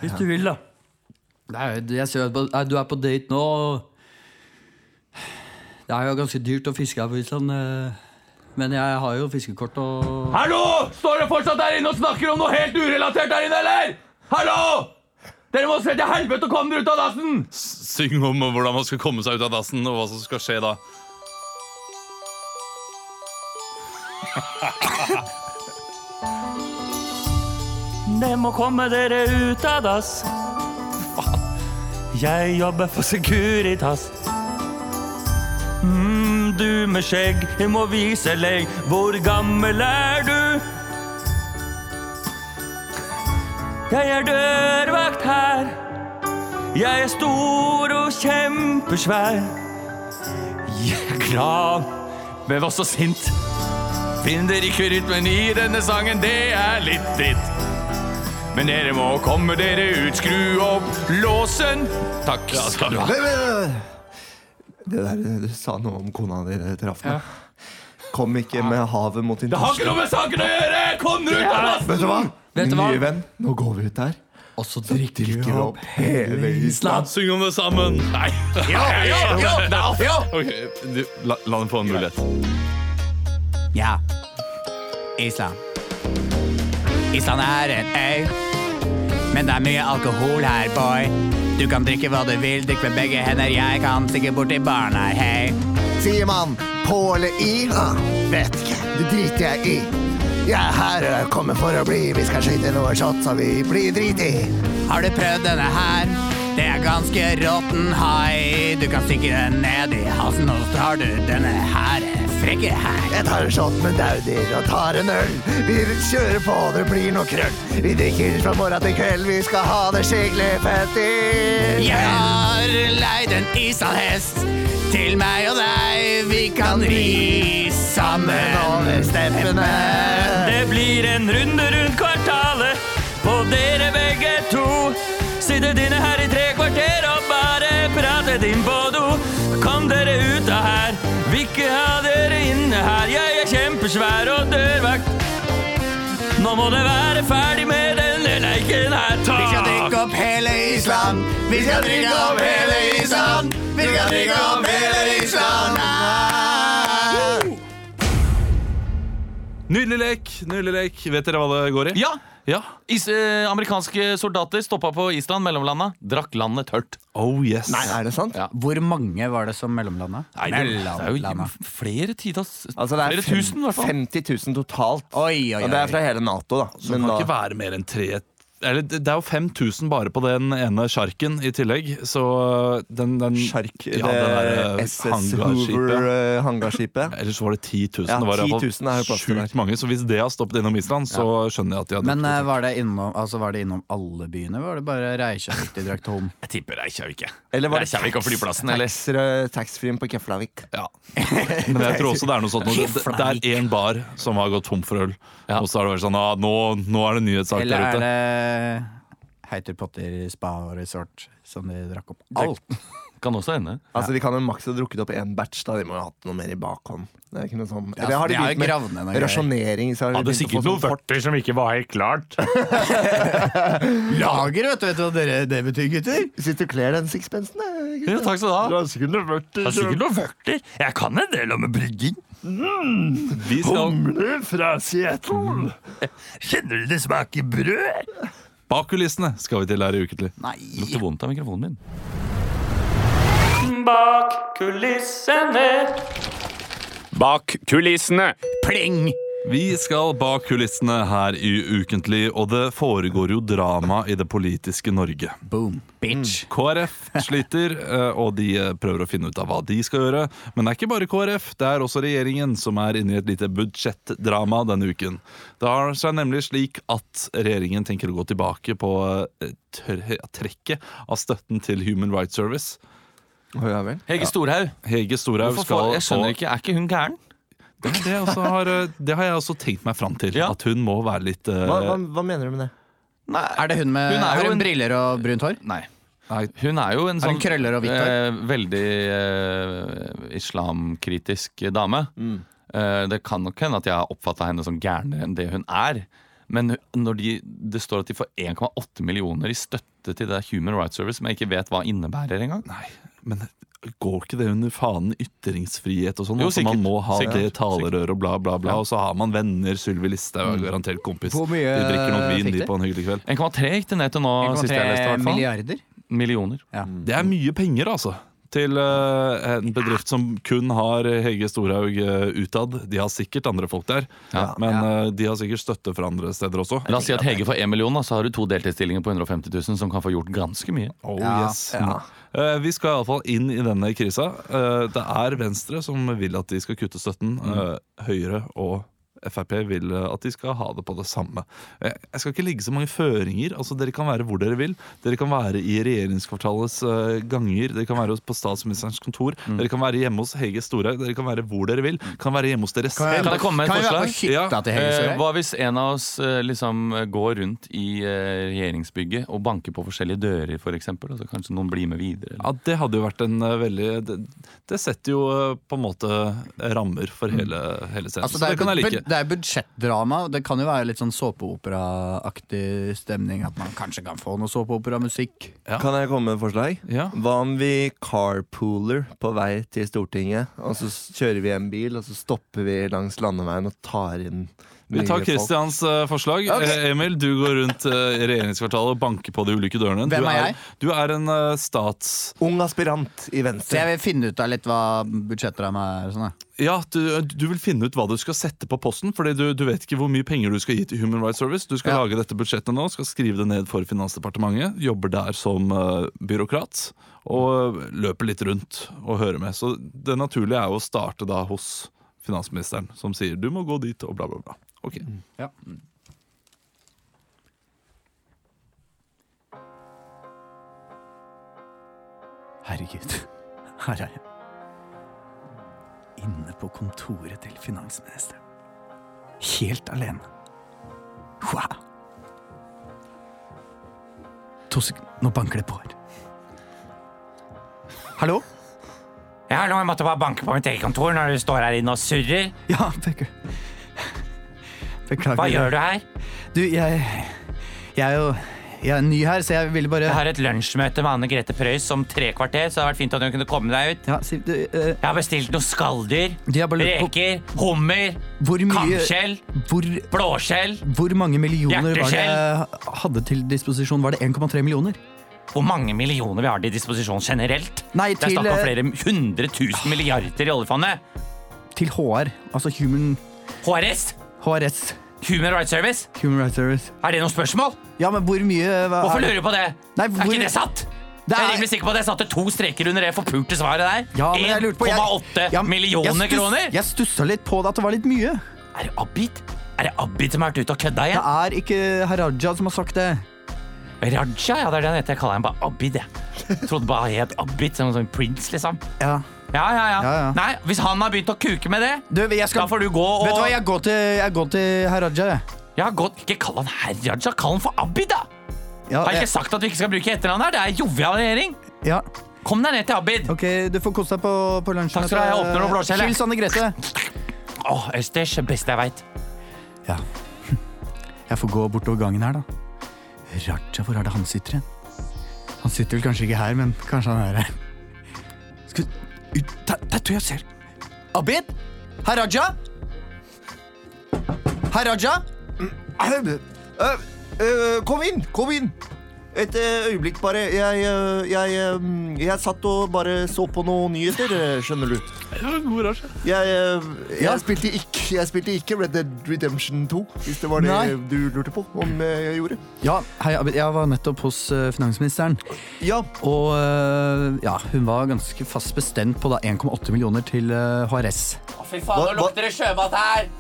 Hvis du vil, da. Nei, jeg ser at nei, du er på date nå. og Det er jo ganske dyrt å fiske her på Island. eh, Men jeg har jo fiskekort og Hallo! Står dere fortsatt der inne og snakker om noe helt urelatert der inne, eller? Hallo! Dere må se til helvete og komme dere ut av dassen! Syng om hvordan man skal komme seg ut av dassen, og hva som skal skje da. Det må komme dere ut av dass. Jeg jobber for Securitas. Mm, du med skjegg, jeg må vise deg. Hvor gammel er du? Jeg er dørvakt her. Jeg er stor og kjempesvær. Jeg er glad, men også sint. Finner ikke rytmen i denne sangen, det er litt dritt. Men dere må komme dere ut, skru opp låsen. Takk skal du ha. Det der du sa noe om kona di det traff meg. Kom ikke med havet mot din Det har ikke noe med saken å gjøre! Kom dere ut av dassen! Vet du hva? Min nye venn, nå går vi ut der. Og så Drikker vi opp hele Island. Syng om det sammen! Nei. Ja, ja, ja, ja. Ok, du, la, la dem få en mulighet. Ja. Island. Island er en øy. Men det er mye alkohol her, boy. Du kan drikke hva du vil, drikk med begge hender. Jeg kan stikke bort til baren her, hei. Sier man på eller i? Ah, vet ikke. Det driter jeg i. Jeg er her og jeg kommer for å bli. Vi skal skyte noen shots og vi blir driti. Har du prøvd denne her? Det er ganske råtten hai. Du kan stikke den ned i halsen, og så har du denne her frekke her. Jeg tar en shot med Daudir og tar en øl. Vi kjører på, det blir noe krøll. Vi drikker fra morgen til kveld, vi skal ha det skikkelig fett. Jeg har leid en islandhest til meg og deg. Vi kan ri sammen over steppene. Det blir en runde rundt kvartalet på dere begge to. Sitte dine her i tre kvarter og bare prate din på do. Kom dere ut vil ikke ha dere inne her. Jeg er kjempesvær og dørvakt. Nå må det være ferdig med denne leiken her. takk. Vi skal drikke opp hele Island. Vi skal drikke opp hele Island. Vi skal drikke opp hele Island. Ah. Nydelig lek. nydelig lek Vet dere hva det går i? Ja! Ja. Is, eh, amerikanske soldater stoppa på Island, mellomlanda. Drakk landet tørt. Oh yes. Nei, er det sant? Ja. Hvor mange var det som mellomlanda? Nei, det, det er jo flere titalls Altså det er Flere tusen, i hvert fall. 50 000 totalt. Oi, oi, Og det er fra hele Nato, da. Så det kan ikke være mer enn tre eller det er jo 5000 bare på den ene sjarken i tillegg, så den, den Sjark, Ja, det det der SS hangarskipet. Eh, hangarskipet. Ellers var det 10 000. Ja, det var 10 000 er sjukt mange. Så hvis det har stoppet innom Island, så skjønner jeg at de hadde Men det. var, det innom, altså, var det innom alle byene? Var det bare Reykjavik de drakk tom? Jeg tipper Reykjavik. Eller var det Reykjavik og flyplassen, eller? taxfree-en på Keflavik? Ja. Men jeg tror også det er noe sånt det, det er én bar som har gått tom for øl, Ja. og så har det vært sånn ah, nå, nå er det nyhetssak Eller er det Heiter Potter spa og resort som de drakk opp? Alt! Kan også hende. Altså De kan jo maks ha drukket opp én batch. da De må jo ha hatt noe mer i bakhånd. Det er ikke noe sånn Ja, Eller har de begynt med rasjonering? Så har de Hadde sikkert noen noe sånn vørter som ikke var helt klart. Lager, vet du, vet du hva dere, det betyr, gutter? Syns du kler den sixpensen? eh, Ja, takk skal du ha. har sikkert noe vørter. noe vørter. Jeg kan en del om brygging. Vi skal fra Seattle! Kjenner du det smaker brød? bak kulissene skal vi til her i Ukentlig. Nei! Lukter vondt av mikrofonen min. Bak kulissene. Bak kulissene. Pling! Vi skal bak kulissene her i Ukentlig, og det foregår jo drama i det politiske Norge. Boom. Bitch. KrF sliter, eh, og de eh, prøver å finne ut av hva de skal gjøre. Men det er ikke bare KrF, det er også regjeringen som er inne i et lite budsjettdrama denne uken. Det har seg nemlig slik at regjeringen tenker å gå tilbake på eh, trekket av støtten til Human Rights Service. Å, ja vel. Hege Storhaug. Hege Storhaug skal Jeg skjønner få- ikke, Er ikke hun gæren? Det, det, også har, eh, det har jeg også tenkt meg fram til. Ja. At hun må være litt uh... Hva, hva, hva mener du med det? Nei, Er det hun med Hun er Har hun en- briller og brunt hår? Nei. Hun er jo en sånn krøller og hvitt hår? eh, veldig eh, islamkritisk dame. Mm. Eh, det kan nok hende at jeg har oppfatta henne som gærnere enn det hun er. Men når de, det står at de får 1,8 millioner i støtte til det Human Rights Service, som jeg ikke vet hva innebærer engang. Nei, men går ikke det under fanen ytringsfrihet og sånn? Altså, man må ha Sikkert. det talerør og bla, bla, bla. Ja. Og så har man venner. Sylvi Listhaug er garantert kompis. Hvor mye de drikker nok vin de de? på en hyggelig kveld. 1,3 gikk det ned til nå, sist jeg leste. i 1,3 milliarder? Millioner. Det er mye penger, altså. Til uh, en bedrift som kun har Hege Storhaug uh, utad. De har sikkert andre folk der, Ja. men uh, de har sikkert støtte fra andre steder også. La oss si at Hege får 1 million, da, så har du to deltidsstillinger på 150 000 som kan få gjort ganske mye. Oh, Ja, yes. ja. Eh, vi skal iallfall inn i denne krisa. Eh, det er Venstre som vil at de skal kutte støtten. Eh, Høyre og Frp vil eh, at de skal ha det på det samme. Eh, Jeg skal ikke legge så mange føringer. Altså, dere kan være hvor dere vil. Dere kan være i regjeringskvartalets eh, ganger. Dere kan være på statsministerens kontor. Dere kan være hjemme hos Hege Storhaug. Dere kan være hvor dere vil. Kan være hjemme hos dere selv. Kan jeg komme et Kan forslag? Ja. Eh, hva hvis en av oss liksom går rundt i regjeringsbygget og banker på forskjellige dører, f.eks.? For eksempel, og kanskje noen blir med videre? Ja, Det hadde jo vært en veldig Det, det setter jo på en måte rammer for hele, hele scenen. Altså, så det, det kan jeg like. Det er budsjettdrama. Det kan jo være litt sånn såpeoperaaktig stemning. At man kanskje kan få noe såpeoperamusikk. Kan jeg komme med et forslag? Ja. Hva om vi carpooler på vei til Stortinget, og så kjører vi en bil, og så stopper vi langs landeveien og tar inn Vi tar Kristians folk? Eh, forslag. Okay. Emil, du går rundt i regjeringskvartalet og banker på de ulike dørene. Hvem er jeg? Du er en eh, stats... Ung aspirant i Venstre. Så jeg vil finne ut av litt hva budsjetter er. Sånn. Ja, du, du vil finne ut hva du skal sette på posten, fordi du, du vet ikke hvor mye penger du skal gi til Human Rights Service. Du skal Ja. lage dette budsjettet nå, skal skrive det ned for Finansdepartementet, jobber der som uh, byråkrat, og løper litt rundt og hører med. Så det naturlige er jo å starte da hos finansministeren, som sier du må gå dit og bla, bla, bla. Ok. Ja. Herregud, her er jeg. Inne på kontoret til finansministeren. Helt alene. Wow. To sekunder, nå banker det på her. Hallo? Ja, måtte jeg bare banke på mitt eget kontor når du står her inne og surrer. Ja, beklager. Beklager. Hva gjør du her? Du, jeg Jeg er jo Jeg er ny her, så jeg ville bare Jeg har et lunsjmøte med Anne Grete Preus om tre kvarter, så det hadde vært fint om du kunne komme deg ut. Ja, si, du, uh... Jeg har bestilt noe skalldyr, reker, hummer, hvor mye kamskjell, hvor, blåskjell. hvor mange millioner var det hadde til disposisjon? Var det 1,3 millioner? Hvor mange millioner vi har til disposisjon generelt? Nei, Det er til, snakk om eh, flere hundre tusen milliarder i oljefondet. til HR. Altså Human HRS, HRS. Human Rights Service. Human Rights Service. Er det noe spørsmål? Ja, men hvor mye hva Hvorfor er lurer du på det? Nei, Er ikke det satt? Det Jeg er er- rimelig sikker på at jeg satte to streker under det forpulte svaret der. Ja, 1,8 jeg lurte på- jeg- 1,8 Ja, millioner jeg stuss- kroner? Jeg stussa litt på det at det var litt mye. Er det Abid? Er det Abid som har vært ute og kødda igjen? Det er ikke Haraja som har sagt det. Raja, ja, det er det han heter. Jeg kaller ham bare Abid, jeg. jeg trodde bare han het Abid, som en sånn prince, liksom. Ja. Ja, ja, ja, Ja, ja. Nei, hvis han har begynt å kuke med det, Du, skal da får du gå og Vet du hva, jeg går til, jeg går til Haraja, jeg. Ja, godt. Ikke kall han herr Raja, kall han for Abid, da! Ja, Har jeg ikke sagt at vi ikke skal bruke etternavn her? Det er jovial regjering. ja. Kom deg ned til Abid. Ok, du får kose deg på, på lunsjen. Takk skal du ha, jeg åpner noe blåskjell, jeg. Hils Anne Grete. Åh, østers, det beste jeg veit. Ja. Jeg får gå bortover gangen her, da. Raja, hvor er det han sitter hen? Han sitter vel kanskje ikke her, men kanskje han er her. Skal vi Der, der tror jeg ser Abid? Herr Raja? Herr Raja? Øh, øh, Kom inn! Kom inn! Et øh, øyeblikk, bare. Jeg, jeg, jeg, øh, jeg satt og bare så på noen nyheter, skjønner du. Jeg, øh, jeg, spilte ikke, jeg spilte ikke Red Dead Redemption 2, hvis det var det Nei. du lurte på om jeg gjorde. Ja, hei, Abid. Jeg var nettopp hos eh, finansministeren. Ja, Og eh, ja, hun var ganske fast bestemt på 1,8 millioner til eh, HRS. Å, fy faen, nå lukter det sjømat her!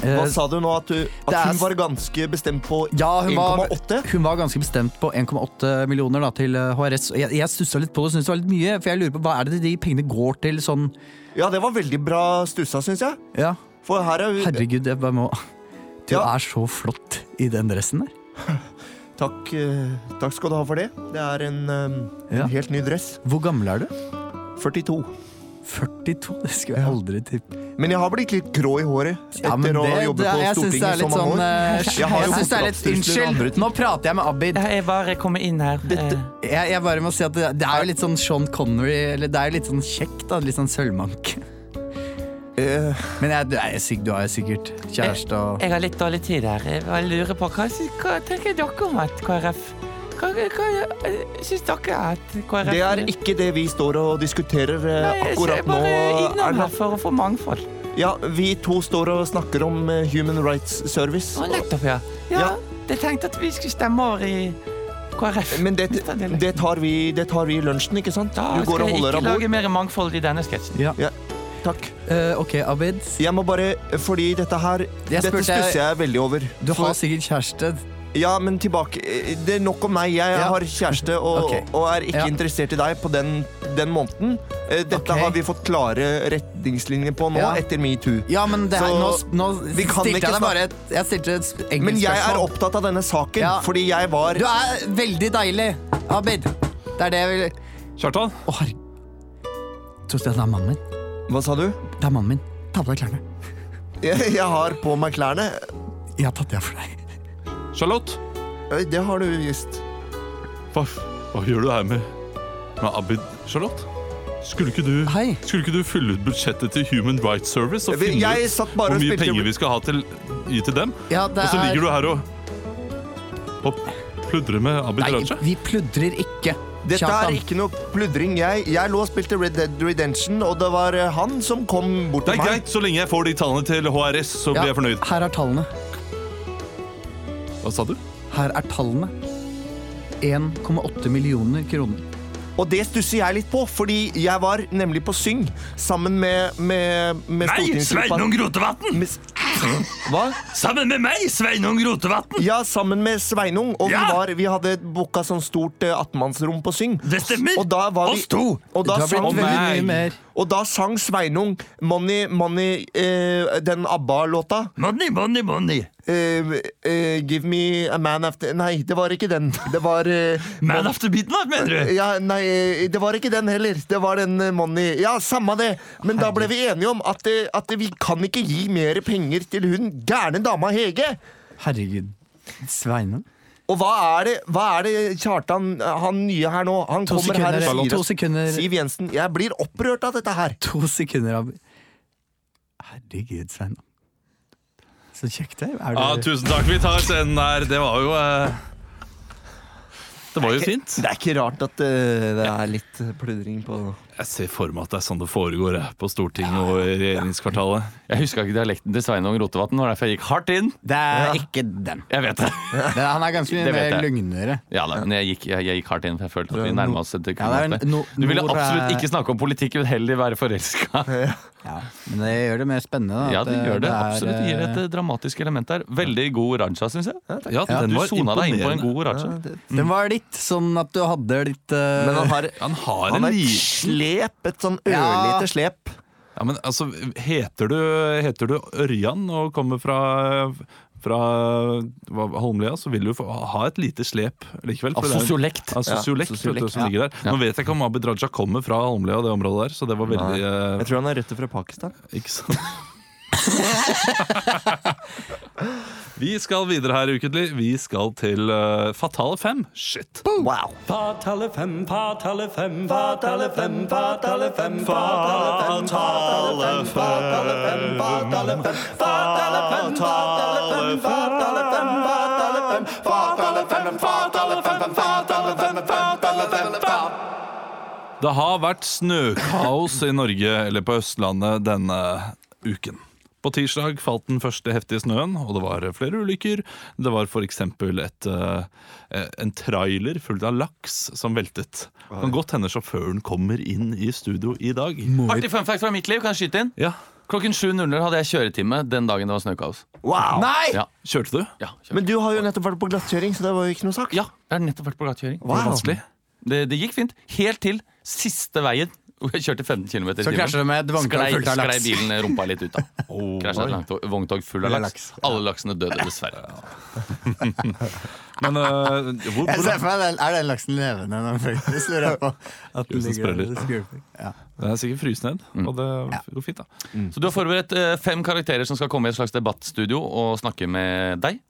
Hva Eh, sa du nå? At, du, at er hun var ganske bestemt på Ja, hun 1,8? hun var ganske bestemt på 1,8 millioner da, til eh, HRS. Og jeg, jeg stussa litt på det syntes det var litt mye. For jeg lurer på, Hva er det de pengene går til sånn Ja, det var veldig bra stussa, syns jeg. Ja, For her er herregud, jeg bare må Du Ja. er så flott i den dressen der. takk, øh, takk skal du ha for det. Det er en, en Ja. helt ny dress. Hvor gammel er du? 42. 42? Det skulle jeg aldri tippe. Men jeg har blitt litt grå i håret Ja, men etter å ha det, jobbet det, på jeg det Stortinget er i så mange sånn år. eh, Jeg har Jeg syns det er litt Unnskyld, nå prater jeg med Abid. Jeg bare kommer inn her. Dette- Eh, Jeg, jeg bare må si at det, det er jo litt sånn Sean Connery Eller det er jo litt sånn kjekt, da. Litt sånn sølvmank. Eh, Men jeg, er, du har jo sikkert kjæreste og Jeg har litt dårlig tid her. Jeg lurer på Hva, hva tenker dere om at KrF Hva, hva syns dere at KrF det er ikke det vi står og diskuterer Nei, akkurat nå. jeg er bare innom her for å få mangfold. Ja, vi to står og snakker om eh, Human Rights Service. Å, nettopp, ja. ja. Ja. Jeg tenkte at vi skulle stemme over i KrF. Men det, det, tar vi, det tar vi i lunsjen, ikke sant? Da Du går skal og jeg holder ikke av bord. lage mer mangfold i denne sketsjen. Ja, takk. Uh, Ok, Abid. Jeg må bare Fordi dette her Jeg Dette stusser jeg veldig over. Du For- har sikkert kjæreste. Ja, men tilbake eh, Det er nok om meg. Jeg Ja. har kjæreste og, Ok. og er ikke Ja. interessert i deg på den, den måneden. Eh, Dette Ok. har vi fått klare retningslinjer på nå, Ja. etter metoo. Ja, men det er, Så nå, nå vi kan stilte ikke jeg deg bare et, Jeg stilte et enkelt Men jeg er spørsmål. opptatt av denne saken, Ja. fordi jeg var Du er veldig deilig, Abid. Det er det jeg vil Kjartan, Å, herregud. Tror du det er mannen min? Hva sa du? Det er mannen min. Ta på deg klærne. Jeg, jeg har på meg klærne. Jeg har tatt det for deg. Charlotte, Det har du visst. hva, hva gjør du her med, med Abid? Charlotte? Skulle ikke, du, Hei. skulle ikke du fylle ut budsjettet til Human Rights Service og finne jeg ut satt bare hvor og mye spilte- penger vi skal ha til gi til dem? Ja, det Og så ligger er- du her og, og pludrer med Abid Nei, Raja? vi pludrer ikke. Dette er Kjartan. ikke noe pludring. Jeg, jeg lå og spilte Red Dead Redemption, og det var eh, han som kom bort Det til er meg. greit, så lenge jeg får de tallene til HRS, så Ja, blir jeg fornøyd. Her er tallene. Hva sa du? Her er tallene. 1,8 millioner kroner. Og det stusser jeg litt på, fordi jeg var nemlig på Syng sammen med, med, med stortingsgruppa. Rotevatn! Med Hva? Sammen med meg, Sveinung Rotevatn! Ja, sammen med Sveinung. Og Ja! vi, var, vi hadde booka sånn stort eh, 18-mannsrom på Syng. Det stemmer! Og da var vi, Oss to! Og da, Det har blitt veldig mye mer. Og da sang Sveinung Money, Money, eh, den ABBA-låta. Money, money, money. Eh, eh, give me a man after Nei, det var ikke den. Det var eh, Man after midnight, mener du? Ja, nei, eh, det var ikke den heller. Det var den eh, Money. Ja, samme det. Men da ble vi enige om at, at vi kan ikke gi mer penger til hun gærne dama Hege. Herregud. Sveinung? Og hva er det, hva er det Kjartan, han nye her nå? Han To kommer her og sier to sekunder. Siv Jensen, jeg blir opprørt av dette her. To sekunder av Herregud, Svein. Så kjekt det er. Ja, tusen takk. Vi tar scenen der. Det var jo eh, Det var jo fint. Det er ikke rart at eh, det er litt pludring på Jeg ser for meg at det er sånn det foregår på Stortinget og i regjeringskvartalet. Jeg huska ikke dialekten til Sveinung Rotevatn, det var derfor jeg gikk hardt inn. Det er ikke den. Jeg vet det. Det, han er ganske mye mer jeg. lugnere. Ja da, men jeg gikk, jeg, jeg gikk hardt inn, for jeg følte at vi nærma oss et Ja, det no- Du ville absolutt ikke snakke om politikk, men heller være forelska. Ja, men det gjør det mer spennende. Da, Ja, det gjør det. er, Absolutt. Det gir et eh, eh, dramatisk element der. Veldig god raja, syns jeg. Ja, Ja, den Du var sona deg inn på en god raja. Den var litt sånn at du hadde litt uh, Men han har, Han har han en liten slep, et sånn Ja. slep. ja, men altså, heter du, heter du Ørjan og kommer fra fra Holmlia, så vil du få ha et lite slep likevel. Av sosiolekt. Av sosiolekt, Ja, vet du, som ja. ligger der. Ja. Nå vet jeg ikke om Abid Raja kommer fra Holmlia og det området der, så det var veldig Nei. Jeg tror han er røtter fra Pakistan. Ikke sant? vi skal videre her ukentlig. Vi skal til uh, Fatale fem. Shit. Wow. Fatale fem, fatale fem, fatale fem, fatale fem. Fatale fem, fatale fem, fatale fem. Fatale fem, fatale fem, fatale fem, fatale fem. Fatale fem, fatale fem, fatale fem, fatale fem. Det har vært snøkaos i Norge, eller på Østlandet, denne uken. På tirsdag falt den første heftige snøen, og det var flere ulykker. Det var f.eks. Uh, en trailer full av laks som veltet. Det kan godt hende sjåføren kommer inn i studio i dag. Artig fun fact fra mitt liv, kan jeg skyte inn? Ja, Klokken 7.00 hadde jeg kjøretime den dagen det var snøkaos. wow. Nei! Ja, Kjørte du? ja, kjørte. Men du har jo nettopp vært på glattkjøring, så det var jo ikke noe sak. ja jeg har nettopp vært på glattkjøring. Det var vanskelig. Det, det gikk fint. Helt til siste veien, jeg kjørte 15 km i Så krasjer du med et vogntog fullt av laks. sklei bilen rumpa litt ut, da. Krasja et langtog- vogntog full av laks. Alle laksene døde, dessverre. Men uh, hvor, Jeg ser for meg, den- Er den laksen levende når den flyttes? lurer jeg på. At den ligger der og skvulper. Ja. Den er sikkert fryst ned, og det går fint, da. Så du har forberedt uh, fem karakterer som skal komme i et slags debattstudio og snakke med deg.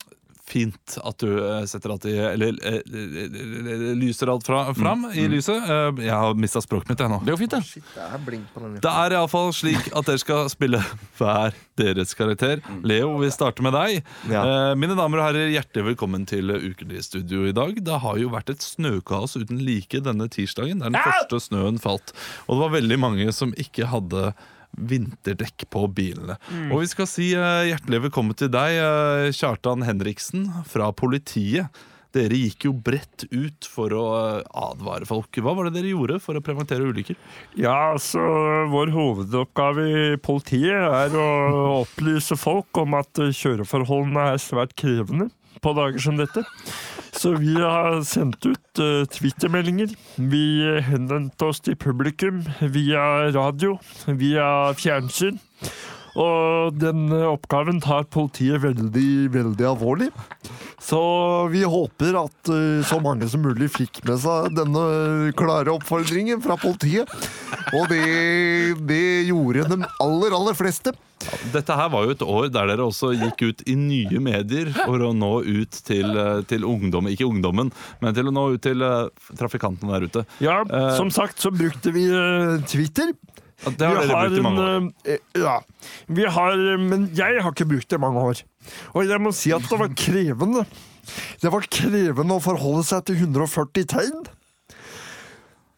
Fint at du eh, setter alt i Eller eh, eh, lyser alt fra, fram i lyset. Eh, jeg har mista språket mitt, jeg nå. Det går fint, det. Shit, det er blink på den. Det er iallfall slik at dere skal spille hver deres karakter. Leo, vi starter med deg. Ja. Mine damer og herrer, hjertelig velkommen til Ukelig studio i dag. Det har jo vært et snøkaos uten like denne tirsdagen, der den første snøen falt. Og det var veldig mange som ikke hadde vinterdekk på bilene. Og vi skal si eh, hjertelig velkommen til deg, eh, Kjartan Henriksen fra politiet. Dere gikk jo bredt ut for å eh, advare folk. Hva var det dere gjorde for å preventere ulykker? Ja, altså Vår hovedoppgave i politiet er å opplyse folk om at kjøreforholdene er svært krevende på dager som dette. Så vi har sendt ut uh, Twitter-meldinger. Vi henvendte oss til publikum via radio, via fjernsyn. Og den oppgaven tar politiet veldig, veldig alvorlig. Så vi håper at eh, så mange som mulig fikk med seg denne klare oppfordringen fra politiet. Og det, det gjorde de aller, aller fleste. Dette her var jo et år der dere også gikk ut i nye medier for å nå ut til, eh, til ungdom. Ikke ungdommen, men til å nå ut til eh, trafikantene der ute. Ja, som sagt så brukte vi Twitter. Ja, Det har Vi dere brukt i mange år. en, eh, Ja, vi har, men jeg har ikke brukt det i mange år. Og jeg må si at det var krevende. Det var krevende å forholde seg til 140 tegn.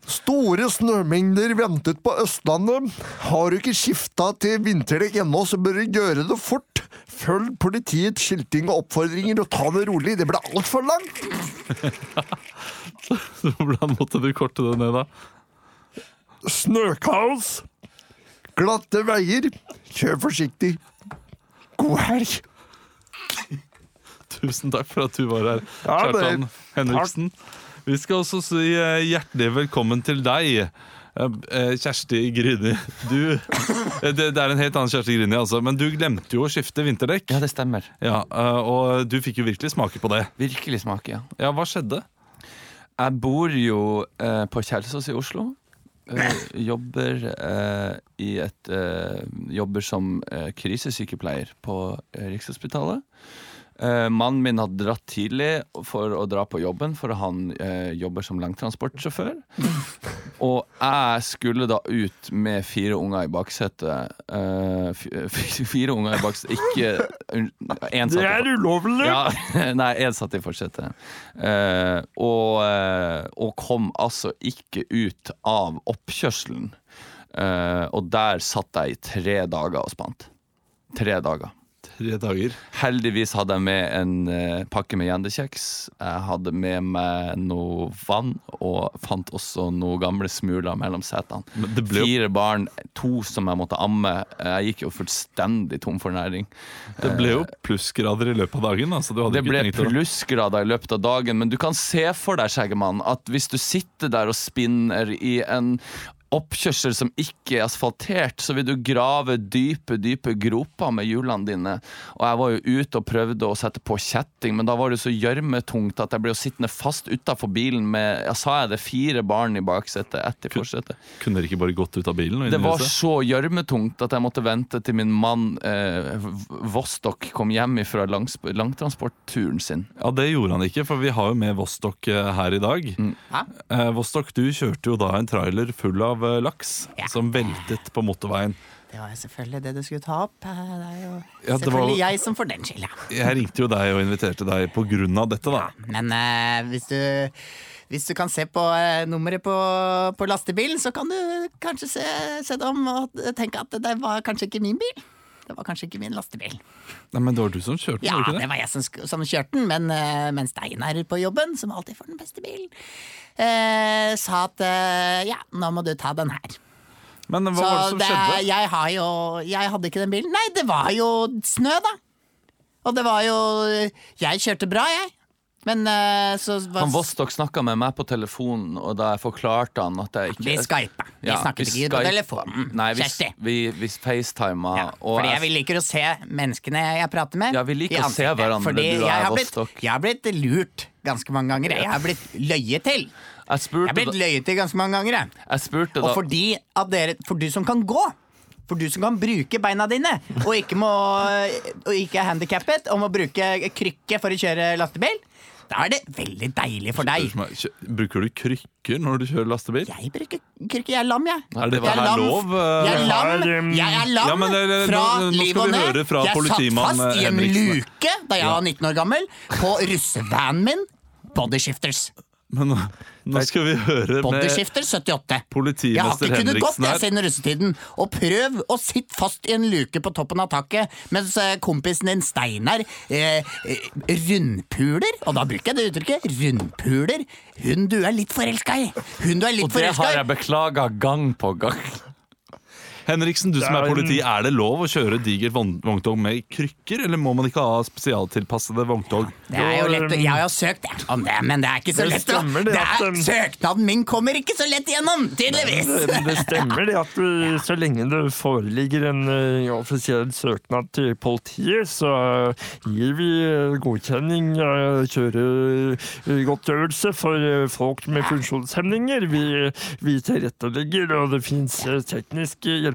Store snømengder ventet på Østlandet. Har du ikke skifta til vinterdekk ennå, så bør du gjøre det fort. Følg politiets skilting og oppfordringer og ta det rolig. Det ble altfor langt. Hvordan måtte du korte det ned, da? Snøkaos. Glatte veier. Kjør forsiktig. God helg. Tusen takk for at du var her, Ja, Kjartan Henriksen. Vi skal også si eh, hjertelig velkommen til deg. eh, eh, Kjersti Grini. Du, det, det er en helt annen Kjersti Grini, altså, men du glemte jo å skifte vinterdekk. Ja, det stemmer. Ja, og du fikk jo virkelig smake på det. Virkelig smake, ja. Ja, Hva skjedde? Jeg bor jo eh, på Kjelsås i Oslo. Eh, jobber eh, i et eh, Jobber som krisesykepleier på Rikshospitalet. Eh, mannen min hadde dratt tidlig for å dra på jobben, for han uh, jobber som langtransportsjåfør. Og jeg skulle da ut med fire unger i baksetet. F- fire unger i baksetet, ikke én Det er ulovlig! ja, nei, én satt i forsetet. Og, og kom altså ikke ut av oppkjørselen. Og der satt jeg i tre dager og spant. Tre dager. Tre dager. Heldigvis hadde jeg med en eh, pakke med gjendekjeks. Jeg hadde med meg noe vann, og fant også noen gamle smuler mellom setene. Ble Fire barn, to som jeg måtte amme. Jeg gikk jo fullstendig tom for næring. det ble jo plussgrader i løpet av dagen. Altså, Det ble plussgrader i løpet av dagen, men du kan se for deg, Skjeggemann, at hvis du sitter der og spinner i en oppkjørsel som ikke er asfaltert, så vil du grave dype, dype groper med hjulene dine. Og jeg var jo ute og prøvde å sette på kjetting, men da var det så gjørmetungt at jeg ble sittende fast utafor bilen med jeg sa jeg det, fire barn i baksetet, ett i forsetet. Kunne dere ikke bare gått ut av bilen? Og Det var så gjørmetungt at jeg måtte vente til min mann eh, Vostok kom hjem fra langs, langtransportturen sin. Ja, Det gjorde han ikke, for vi har jo med Vostok eh, her i dag. Eh, Vostok, du kjørte jo da en trailer full av eh, laks Ja. som veltet på motorveien. Det var selvfølgelig det du skulle ta opp. Det er jo Ja, det selvfølgelig var- jeg som får den skylda. Jeg ringte jo deg og inviterte deg på grunn av dette, da. Men uh, hvis, du, hvis du kan se på eh, nummeret på, på lastebilen, så kan du kanskje se, se det om og tenke at det var kanskje ikke min bil. Det var kanskje ikke min lastebil. Nei, Men det var du som kjørte, Ja, var det det var jeg som, som kjørte den, men, eh, men Steinar på jobben, som alltid får den beste bilen, eh, sa at eh, ja, nå må du ta den her. Men hva Så var det som det, skjedde? jeg har jo Jeg hadde ikke den bilen. Nei, det var jo snø, da. Og det var jo Jeg kjørte bra, jeg. Men uh, så var Han Vostok snakka med meg på telefonen, og da jeg forklarte han at jeg ikke Vi skypa. Vi Ja, snakket vi ikke på telefonen. Nei, vi, Kjersti. vi, vi facetima. Ja, og fordi jeg liker å se menneskene jeg prater med. Ja, vi liker å se hverandre, Fordi du og jeg jeg, blitt, Vostok. jeg har blitt lurt ganske mange ganger. Jeg har blitt løyet til. jeg Jeg har blitt løyet til ganske mange ganger. Jeg. jeg spurte Og fordi at dere For du som kan gå. For du som kan bruke beina dine, og ikke, må, og ikke er handikappet, og må bruke krykke for å kjøre lastebil, da er det veldig deilig for deg. Kjø- Bruker du krykker når du kjører lastebil? Jeg bruker krykker. jeg er lam, jeg. Er dette Jeg er her lam. lov? eh? Jeg er lam, jeg er lam Ja, men det- det- fra nå- nå skal liv og ned. jeg satt fast i en Henriksen. luke da jeg var 19 år gammel, på russevanen min. Bodyshifters. Men nå, nå skal vi høre med Bodyshifter 78. Jeg har ikke kunnet gått jeg siden russetiden. Og prøv å sitte fast i en luke på toppen av taket mens eh, kompisen din Steinar eh, eh, rundpuler, og da bruker jeg det uttrykket, rundpuler, hun du er litt forelska i. Hun du er litt Og det har jeg beklaga gang på gang. Henriksen, du som er politi, er det lov å kjøre digert vogn- vogntog med krykker, eller må man ikke ha spesialtilpassede vogntog? Det er jo lett, å- Jeg har søkt om det, men det er ikke så lett. stemmer det Det er, um, søknaden min kommer ikke så lett gjennom, tydeligvis! Det, det stemmer det at du, så lenge det foreligger en eh, offisiell søknad til politiet, så gir vi godkjenning av kjøregodtgjørelse for folk med funksjonshemninger. Vi, vi tilrettelegger, og det fins tekniske hjelpemidler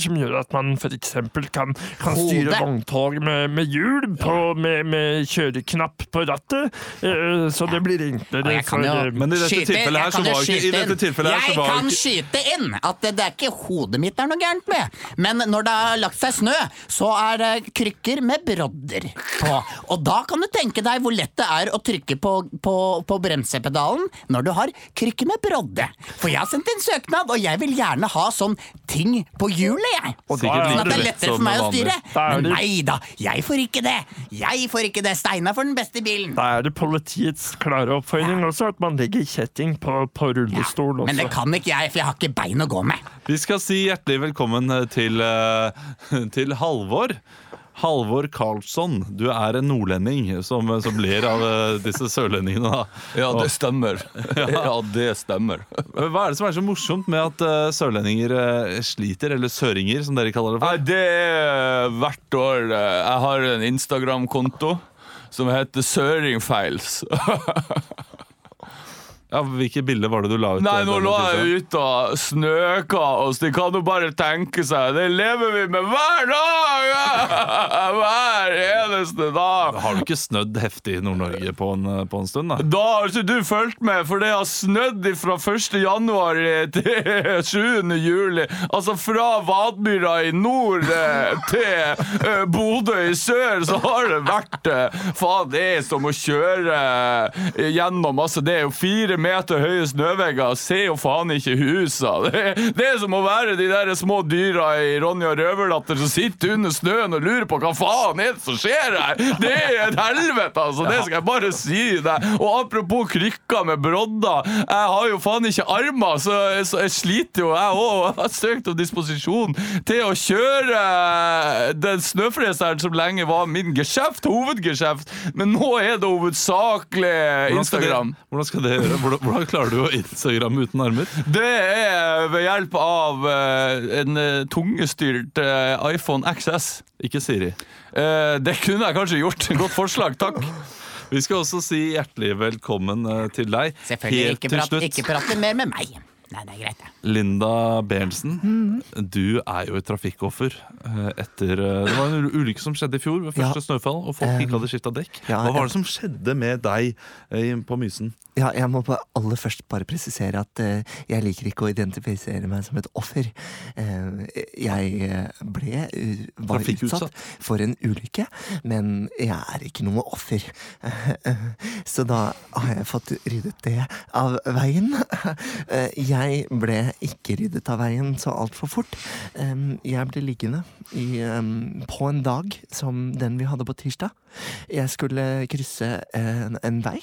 som gjør at man f.eks. kan, kan styre vogntog med, med hjul på, med, med kjøreknapp på rattet, Uh, så det blir enklere Ja, jeg kan for jo eh, Men i dette skyte- tilfellet her jeg så var ikke- i dette tilfellet her så Jeg var kan ikke- skyte inn at det, det er ikke hodet mitt det er noe gærent med. Men når det har lagt seg snø, så er det krykker med brodder på. Og da kan du tenke deg hvor lett det er å trykke på, på, på bremsepedalen når du har krykker med brodde. For jeg har sendt inn søknad, og jeg vil gjerne ha sånn ting på hjulet, jeg. Og da Sånn at det er lettere for meg å styre. Men nei da, jeg får ikke det. Jeg får ikke det. Steinar får den beste bilen. Da er det politiets klare oppfordring også at man legger kjetting på, på rullestol også. Men det kan ikke jeg, for jeg har ikke bein å gå med. Vi skal si hjertelig velkommen til, eh, til Halvor. Halvor Karlsson, du er en nordlending som, som ler av eh, disse sørlendingene. da. Ja, det stemmer. Ja, det stemmer. Hva er det som er så morsomt med at eh, sørlendinger eh, sliter, eller søringer som dere kaller det for? Nei, det er hvert år Jeg har en Instagram-konto som heter Søringfeils. Ja, Hvilke bilder var det du la ut? Nei, nå la jeg ute og snøkaos. De kan jo bare tenke seg. Det lever vi med hver dag! Hver eneste dag. Har du ikke snødd heftig i Nord-Norge på, en, på en stund? da? Da har ikke du fulgt med, for det har snødd fra 1. januar til 7. juli. Altså fra Vadmyra i nord eh, til eh, Bodø i sør, så har det vært eh, Faen, det er som å kjøre gjennom Altså, det er jo fire meter høye snøvegger, ser jo faen ikke husa. Det, det er som å være de der små dyra i Ronja Røverdatter som sitter under snøen og lurer på hva faen er det som skjer her. Det er et helvete, altså. Det skal jeg bare si deg. Og apropos krykker med brodder. Jeg har jo faen ikke armer, så, så jeg sliter jo, jeg òg. Jeg har søkt om disposisjon til å kjøre den snøfreseren som lenge var min geskjeft, hovedgeskjeft. Men nå er det hovedsakelig Hvordan skal, det, Instagram. hvordan skal det gjøre? Hvordan, klarer du å Instagram uten armer? Det er ved hjelp av eh, en eh, tungestyrt eh, iPhone XS. Ikke Siri. Eh, det kunne jeg kanskje gjort. Godt forslag, takk. Vi skal også si hjertelig velkommen til deg. Selvfølgelig Helt ikke, til prat, slutt. ikke prate mer med meg. Nei, det er greit, det. Linda Berntsen, du er jo et trafikkoffer etter Det var en ul- ulykke som skjedde i fjor ved første Ja. snøfall, og folk ikke hadde skifta dekk. Hva var det som skjedde med deg på Mysen? Ja, jeg må bare aller først bare presisere at uh, jeg liker ikke å identifisere meg som et offer. Uh, jeg eh, ble uh, var utsatt, utsatt for en ulykke, men jeg er ikke noe offer. Så da har jeg fått ryddet det av veien. Jeg ble ikke ryddet av veien så altfor fort. Jeg ble liggende i, på en dag som den vi hadde på tirsdag. Jeg skulle krysse en, en vei.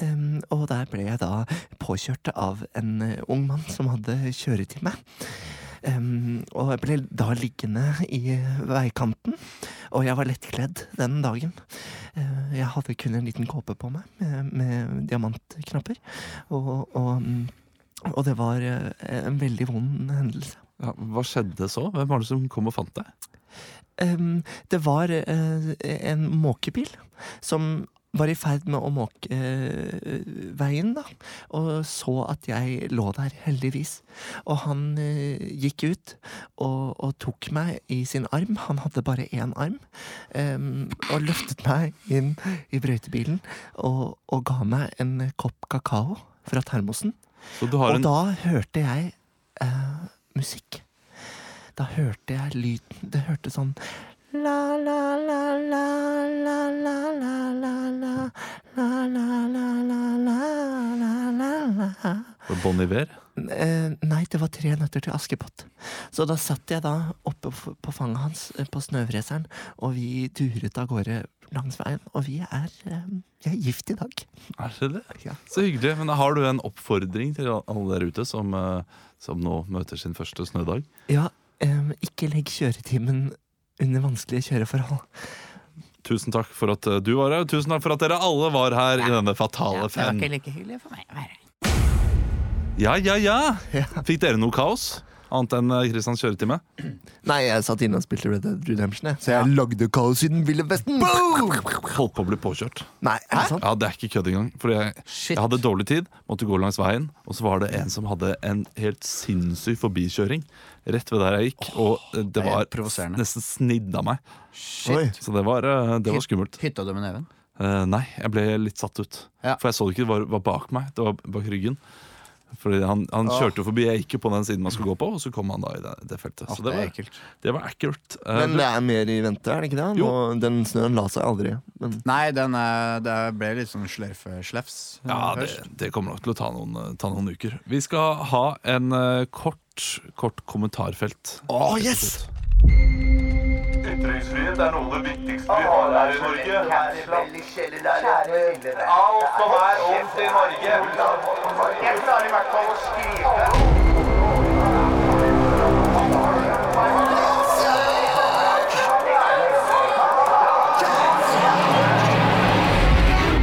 Um, og der ble jeg da påkjørt av en eh, ung mann som hadde kjøretime. Um, og jeg ble da liggende i veikanten, og jeg var lettkledd den dagen. Uh, jeg hadde kun en liten kåpe på meg med, med diamantknapper, og, og, mm, og det var eh, en veldig vond hendelse. Ja, hva skjedde så? Hvem var det som kom og fant deg? Um, det var uh, en måkebil som var i ferd med å måke eh, veien, da. Og så at jeg lå der, heldigvis. Og han eh, gikk ut og, og tok meg i sin arm. Han hadde bare én arm. em, og løftet meg inn i brøytebilen og, og ga meg en kopp kakao fra termosen. Har Og en da hørte jeg eh, musikk. Da hørte jeg lyden. Det hørtes sånn La, la, la, la, la, la, la, la, la, la, la, la, la, la, la, la, la. Bon Iver? Eh, nei, det var Tre nøtter til Askepott. Så da satt jeg da oppe på fanget hans eh, på snøvreseren, og vi duret av gårde langs veien. Og vi er, eh, er gift i dag. Er det det? Ja. Så hyggelig. Men har du en oppfordring til alle der ute som, eh, som nå møter sin første snødag? Ja, ikke legg kjøretimen under vanskelige kjøreforhold. Tusen takk for at eh, du var her. Tusen takk for at dere alle var her i denne fatale ja, fem. Det var ikke like hyggelig for meg å være her. Ja, ja, ja. Fikk dere noe kaos? Annet enn eh, Christians kjøretime? Nei, jeg satt inne og spilte Red Dead Redemption, jeg. så jeg lagde Call of den ville vesten. Holdt på å bli påkjørt. Nei, er det sant? Ja, Det er ikke kødd engang. Fordi jeg, jeg hadde dårlig tid, måtte gå langs veien, og så var det en som hadde en helt sinnssyk forbikjøring rett ved der jeg gikk. Og det det er var provoserende. nesten snidd av meg. Oi. Så det var, eh, det var skummelt. Hytta du med neven? Eh, nei, jeg ble litt satt ut. Ja. For jeg så det ikke, det var, var bak meg. Det var bak ryggen. Fordi han, han kjørte jo forbi, jeg gikk jo på den siden man skulle gå på, og så kom han da i det, det feltet. Så det var, ekkelt. det var ekkelt. Eh, Men det er mer i vente, er det ikke det? Nå, den snøen la seg aldri. Men Nei, den er, det ble litt sånn slørfe-slefs Ja, det, det kommer nok til å ta noen, eh, ta noen uker. Vi skal ha en eh, kort, kort kommentarfelt. Å, yes! Ytringsfrihet er noe av det viktigste vi har her i Norge. Alt som er ondt i Norge. Jeg klarer i hvert fall å skrive.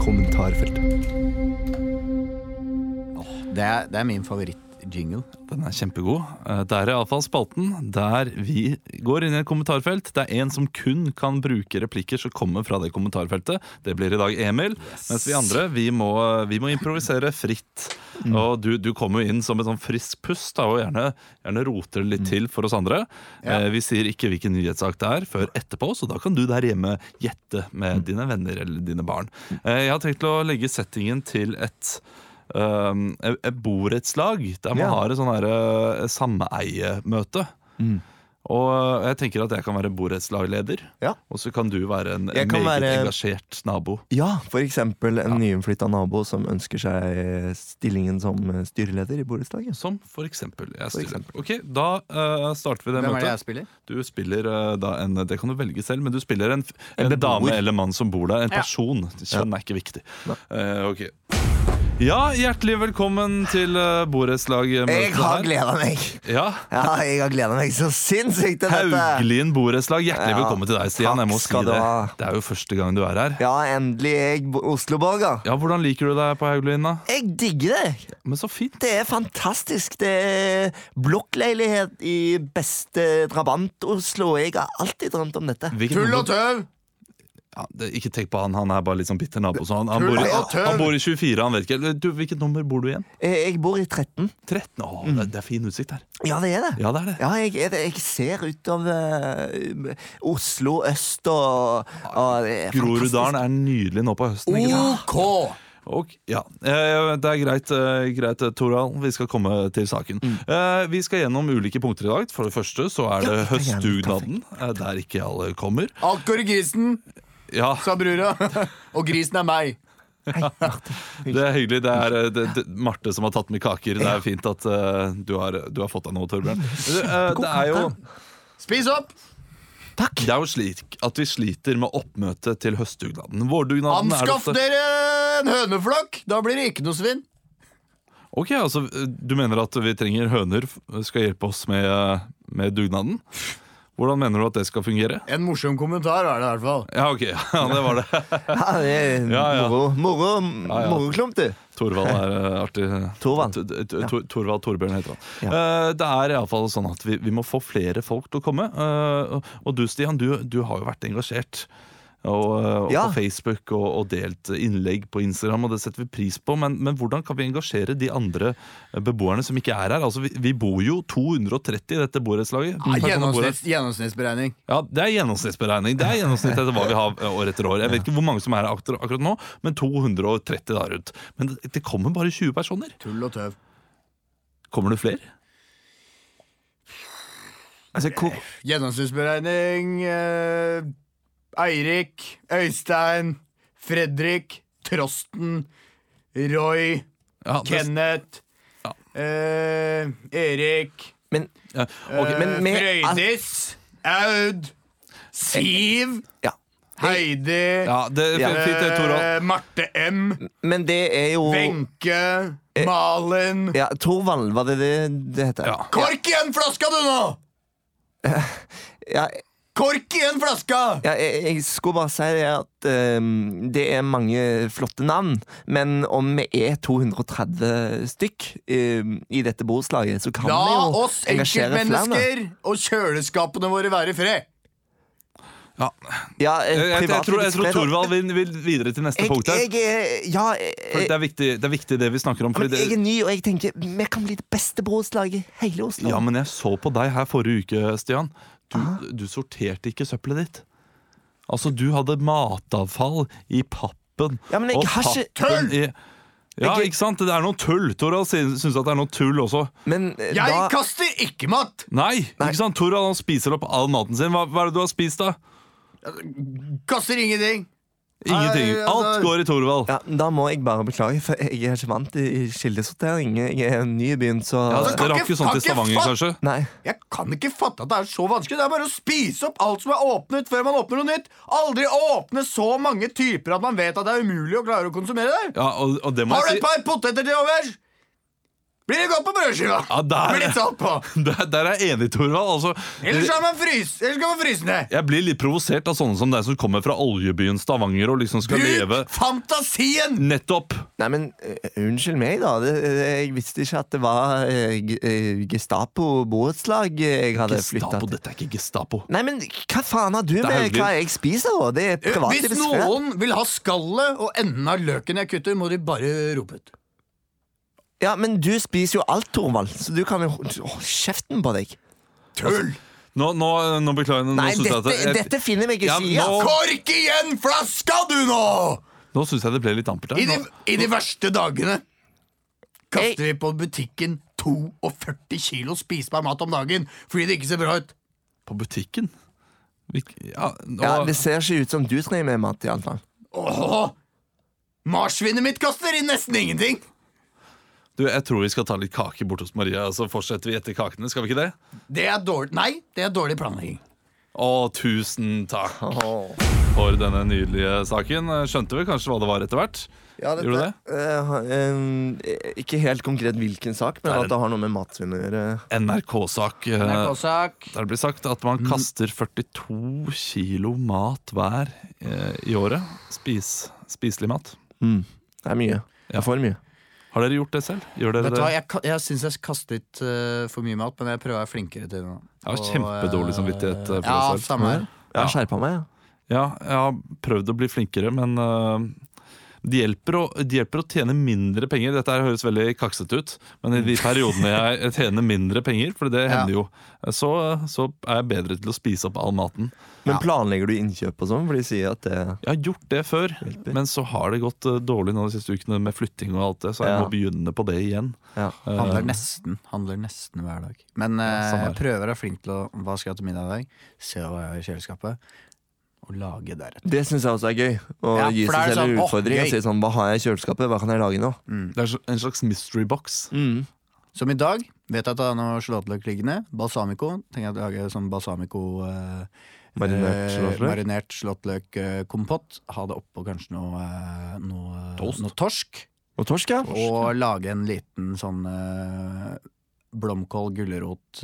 Kommentarfelt. Det er, det er min favoritt-jingle. Den er kjempegod. Eh, Det er iallfall spalten der vi går inn i et kommentarfelt. Det er en som kun kan bruke replikker som kommer fra det kommentarfeltet. Det blir i dag Emil. Mens vi andre vi må, vi må improvisere fritt. Og du, du kommer jo inn som et sånn frisk pust da, og gjerne, gjerne roter det litt til for oss andre. Eh, vi sier ikke hvilken nyhetssak det er før etterpå, så da kan du der hjemme gjette med dine venner eller dine barn. Eh, jeg har tenkt å legge settingen til et um, et et borettslag der man Ja. har et sånn uh, sameiemøte. Mm. Og eh, jeg tenker at jeg kan være borettslagleder, Ja. og så kan du være en, en meget være- engasjert nabo. Ja, for eksempel en nyinnflytta nabo som ønsker seg stillingen som styreleder i borettslaget. Som for eksempel. Jeg For eksempel. Ok, Da uh, starter vi det Hvem er det jeg møtet. spiller? Du spiller uh, da en Det kan du velge selv, men du spiller en, En en dame eller mann som bor der. En person. Kjønn er ikke viktig. Uh, ok Ja, hjertelig velkommen til uh, borettslagmøtet Jeg har gleda meg! Ja, Ja, jeg har gleda meg så sinnssykt til dette! Hauglien borettslag, hjertelig Ja, velkommen til deg, Stian. Jeg må takk si skal du det. ha. Det er jo første gang du er her. Ja, endelig er jeg Osloborger. Ja, Hvordan liker du deg på Hauglien, da? Jeg digger det! Men så fint. Det er fantastisk. Det er blokkleilighet i beste Trabant-Oslo. Jeg har alltid drømt om dette. Hvilket Tull og tøv! Ja, det, ikke tenk på han, han er bare litt sånn bitter nabo. Så han, han, bor, i, han bor i 24, han vet ikke. Du, hvilket nummer bor du igjen? Eh, Jeg bor i 13. 13? Å, det, det er fin utsikt her. Ja, det er det. Ja, det er det. Ja, jeg, jeg, jeg ser utover uh, Oslo øst og, og er Groruddalen er nydelig nå på høsten. Ikke sant? OK! Og, ja, eh, Det er greit, greit Toral. Vi skal komme til saken. Mm. Vi skal gjennom ulike punkter i dag. For det første så er det Ja, høstdugnaden, der ikke alle kommer. I grisen, Ja, sa brura. Og grisen er meg. Det er hyggelig. Det er eh, det, det, Marte som har tatt med kaker. Det er fint at uh, du, har, du har fått deg noe, Torbjørn. Eh, Det er jo Spis opp! Takk. Det er jo slik at vi sliter med oppmøtet til høstdugnaden. Vårdugnaden Anskaff ofte dere en høneflokk! Da blir det ikke noe svinn. Ok, altså Du mener at vi trenger høner skal hjelpe oss med, med dugnaden? Hvordan mener du at det skal fungere? En morsom kommentar er det i hvert fall. Ja, ok, ja, det var det. Ja, det er Ja, ja. moro. Moro, Ja, ja. Moroklump, du. Torvald er eh, artig. Torvald. Torvald Torbjørn heter han. Eh, Det er iallfall sånn at vi, vi må få flere folk til å komme. Eh, Og du Stian, du, du har jo vært engasjert. Og, og Ja. på Facebook og, og delt innlegg på Instagram, og det setter vi pris på. Men, men hvordan kan vi engasjere de andre beboerne som ikke er her? Altså, vi, vi bor jo 230 i dette borettslaget. Ja, gjennomsnitts, gjennomsnittsberegning. Ja, Det er gjennomsnittsberegning. Det er gjennomsnitt etter hva vi har eh, år etter år. Jeg vet ikke hvor mange som er her akkurat, akkurat nå, men 230 der rundt. Men det, det kommer bare 20 personer. Tull og tøv. Kommer det flere? Altså, hvor, Gjennomsnittsberegning eh, Eirik, Øystein, Fredrik, Trosten, Roy, Ja, det- Kenneth, Ja. eh, Erik, men, ja, okay, eh, men med- Frøydis, Aud, Siv, ja. Heidi, ja, det ja. fint, eh, Marte M, Men det er jo Wenche, Malin ja, Torvald, var det det det heter? Ja. Kork igjen flaska du nå! Ja, Kork i en flaske! ja, jeg, jeg skulle bare si det at um, det er mange flotte navn, men om vi er 230 stykk um, i dette borettslaget, så kan vi La jo oss engasjere flere. enkeltmennesker og kjøleskapene våre være i fred. Ja, Jeg, eh, jeg, jeg, tror, jeg tror. Torvald vil, vil videre til neste jeg, punkt. her jeg er Ja, jeg, det, er viktig, det er viktig det vi snakker om. men jeg er ny, og jeg tenker vi kan bli det beste borettslaget i hele Oslo. ja, men jeg så på deg her forrige uke, Stian. Du, du sorterte ikke søppelet ditt. Altså, du hadde matavfall i pappen. Ja, men jeg og har ikke- pappen i ja, Jeg- ikke sant? Det er noe tull. Torald syns at det er noe tull også. Men eh, Jeg da kaster ikke mat! Nei, Nei. ikke sant? Torald han spiser opp all maten sin. Hva, hva er det du har spist, da? Kaster ingenting. Ingenting. Alt går i Torvald. ja, Da må jeg bare beklage, for jeg er ikke vant i kildesortering. Jeg er ny i byen, så Ja, Altså, kan Dere har ikke- ikke sånt kan i Stavanger, fatt- kanskje? Nei. Jeg kan ikke fatte at det er så vanskelig. Det er bare å spise opp alt som er åpnet, før man åpner noe nytt. Aldri åpne så mange typer at man vet at det er umulig å klare å konsumere det. Ja, og, og det må Har du et par poteter til overs? Blir det godt på brødskiva? Ja, der- blir litt salt på. der, der er jeg enig, Torvald. Altså, Ellers skal man fryse, ellers skal man fryse ned. jeg blir litt provosert av sånne som deg som kommer fra oljebyen Stavanger og liksom skal leve Bruk fantasien! Nettopp! Nei, men uh, unnskyld meg, da. Det, det, jeg visste ikke at det var uh, eh, Gestapo borettslag jeg hadde flytta Gestapo, til. dette er ikke Gestapo. Nei, men hva faen har du med hva jeg spiser, da? Det er private privatlivets Hvis noen vil ha skallet og enden av løken jeg kutter, må de bare rope ut. Ja, men du spiser jo alt, Torvald, så du kan jo Hold kjeften på deg. Tull! Nå, nå, nå beklager. Nå Nei, dette, jeg, at jeg, dette finner vi ikke Ja, sida. nå- altså. Kork igjen flaska, du nå! nå synes jeg det ble litt ampert I de, I de verste dagene kaster vi på butikken 42 kilo spisbar mat om dagen fordi det ikke ser bra ut. på butikken? Ja, nå, Ja, Det ser ikke ut som du trenger med mat, iallfall. Åh, Marsvinet mitt kaster inn nesten ingenting. Du, jeg tror vi skal ta litt kake bort hos Maria, og så fortsetter vi etter kakene. Skal vi ikke det? Det er dårlig Nei, det er dårlig planlegging. Å, tusen takk for denne nydelige saken. Skjønte vel kanskje hva det var etter hvert? Ja, Gjorde du det? Uh, eh, ikke helt konkret hvilken sak, men Nei, at det har noe med matsvinn å gjøre. NRK-sak. eh, NRK-sak. Der det blir sagt at man kaster 42 kilo mat hver eh, i året. Spis, spiselig mat. Mm. Det er mye. Det Ja. er for mye. Har dere gjort det selv? Gjør dere Vet du hva. Jeg, ka- jeg syns jeg kastet uh, for mye mat, men jeg prøver å være flinkere til det nå. Jeg har Og, kjempedårlig eh, samvittighet eh, for Ja, det selv. samme her. Jeg har skjerpa meg, ja. Ja, jeg har prøvd å bli flinkere, men eh, det hjelper, å, det hjelper å tjene mindre penger. Dette her høres veldig kaksete ut, men i de periodene jeg tjener mindre penger, for det Ja. hender jo, så, så er jeg bedre til å spise opp all maten. Men planlegger du innkjøp og sånn? For de sier at det Jeg har gjort det før, Hjelper. men så har det gått eh, dårlig nå de siste ukene med flytting og alt det, så jeg Ja. må begynne på det igjen. ja. Eh, Handler nesten handler nesten hver dag. Men eh, jeg prøver å være flink til å Hva skal jeg ha til middag i dag? Se hva jeg har i kjøleskapet. Og lage deretter. Det syns jeg også er gøy. Å Ja, gi seg selv en sånn, utfordring og si sånn Hva har jeg i kjøleskapet? Hva kan jeg lage nå? Det er en slags mystery box. Mm. Som i dag vet jeg at det er noe sjalottløk liggende. Balsamico. Tenker jeg å lage sånn balsamico eh, Marinert eh, slåttløk? Ha det oppå kanskje noe, eh, noe, noe torsk. Og torsk, ja. Og lage en liten sånn uh, blomkål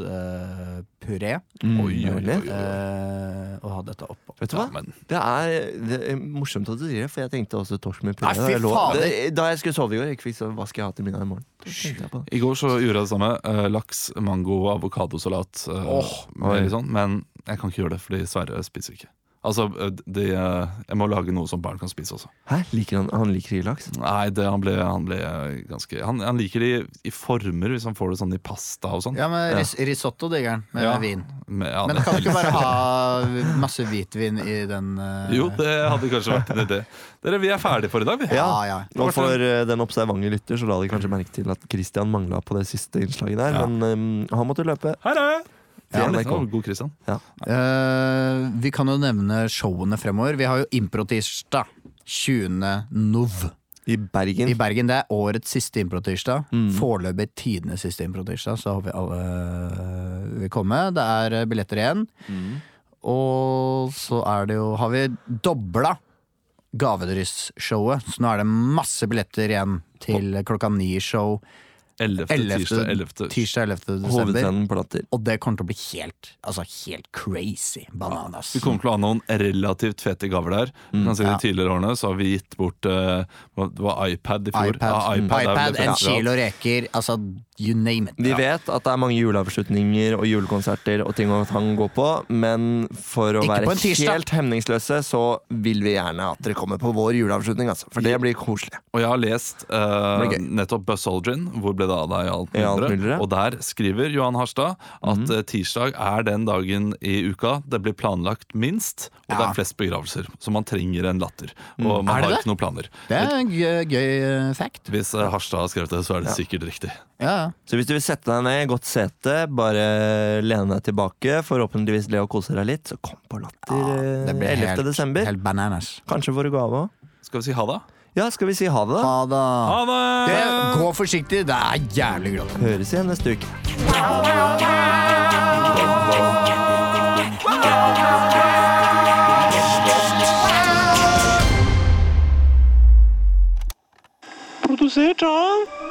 gulrot-puré. Mm, Oi, oi, oi. uh, og ha dette oppå. Vet du hva? Ja, Det er, det er morsomt at du sier det, for jeg tenkte også torsk med puré. Nei, fy faen. det- Da jeg skulle sove i går, jeg fikk så hva skal jeg ha til middag i morgen? Da. I går så gjorde jeg det samme. Eh, laks, mango, avokadosalat. Uh, oh, med sånn, men jeg kan ikke gjøre det, fordi Sverre spiser ikke. Altså, de, eh, Jeg må lage noe som barn kan spise også. Hæ? Liker han, han liker ikke laks? Nei, det, han, ble, han ble ganske Han, han liker det i, i former, hvis han får det sånn i pasta og sånn. Ja, men Ja. risotto digger han, med Ja. vin. Men, ja, Men kan du ikke bare ha masse hvitvin i den uh... Jo, det hadde kanskje vært en idé. Dere, Vi er ferdige for i dag, vi. Ja, ja. Og for uh, den observante lytter så la de kanskje merke til at Christian mangla på det siste innslaget der, Ja. men um, han måtte løpe. Hei, er jeg! det Ja, NRK. god, Christian. Eh, vi kan jo nevne showene fremover. Vi har jo Improtirsdag 20. nov. I Bergen. I Bergen. Det er årets siste improtirsdag. Mm. Foreløpig tidenes siste improtirsdag, så håper vi alle eh, vil komme. Det er eh, billetter igjen. Mm. Og så er det jo Har vi dobla gavedryss-showet, så nå er det masse billetter igjen til klokka ni-show 11. 11. tirsdag 11. Tirsdag 11. desember. Latter. Og det kommer til å bli helt, altså helt crazy bananas. Vi kommer til å ha noen relativt fete gaver der. Mm, kan si Ja. De tidligere årene så har vi gitt bort uh, Det var iPad i fjor. iPad, Ja, iPad, iPad en kilo reker, altså you name it. Vi vet at det er mange juleavslutninger og julekonserter og ting og tang å gå på, men for å Ikke være helt hemningsløse, så vil vi gjerne at dere kommer på vår juleavslutning, altså. For det blir koselig. Og jeg har lest eh, gøy. nettopp Buzz Aldrin, hvor ble det av deg i alt mylderet? Og der skriver Johan Harstad at eh, tirsdag er den dagen i uka det blir planlagt minst, og det er flest begravelser. Så man trenger en latter. Og man Er det har det? ikke noen planer. Det er en gøy, gøy eh, fact. Hvis eh, Harstad har skrevet det, så er det sikkert riktig. Ja, ja. Så hvis du vil sette deg ned i godt sete, bare lene deg tilbake, forhåpentligvis le og kose deg litt, så kom på Latter ja, Det 11. helt, desember. helt bananas. Kanskje får du gave òg. Skal vi si ha det? Ja, skal vi si ha det, da? Ha det. Ha det! det. Gå forsiktig, det er jævlig glatt. Høres igjen neste uke. Produsert av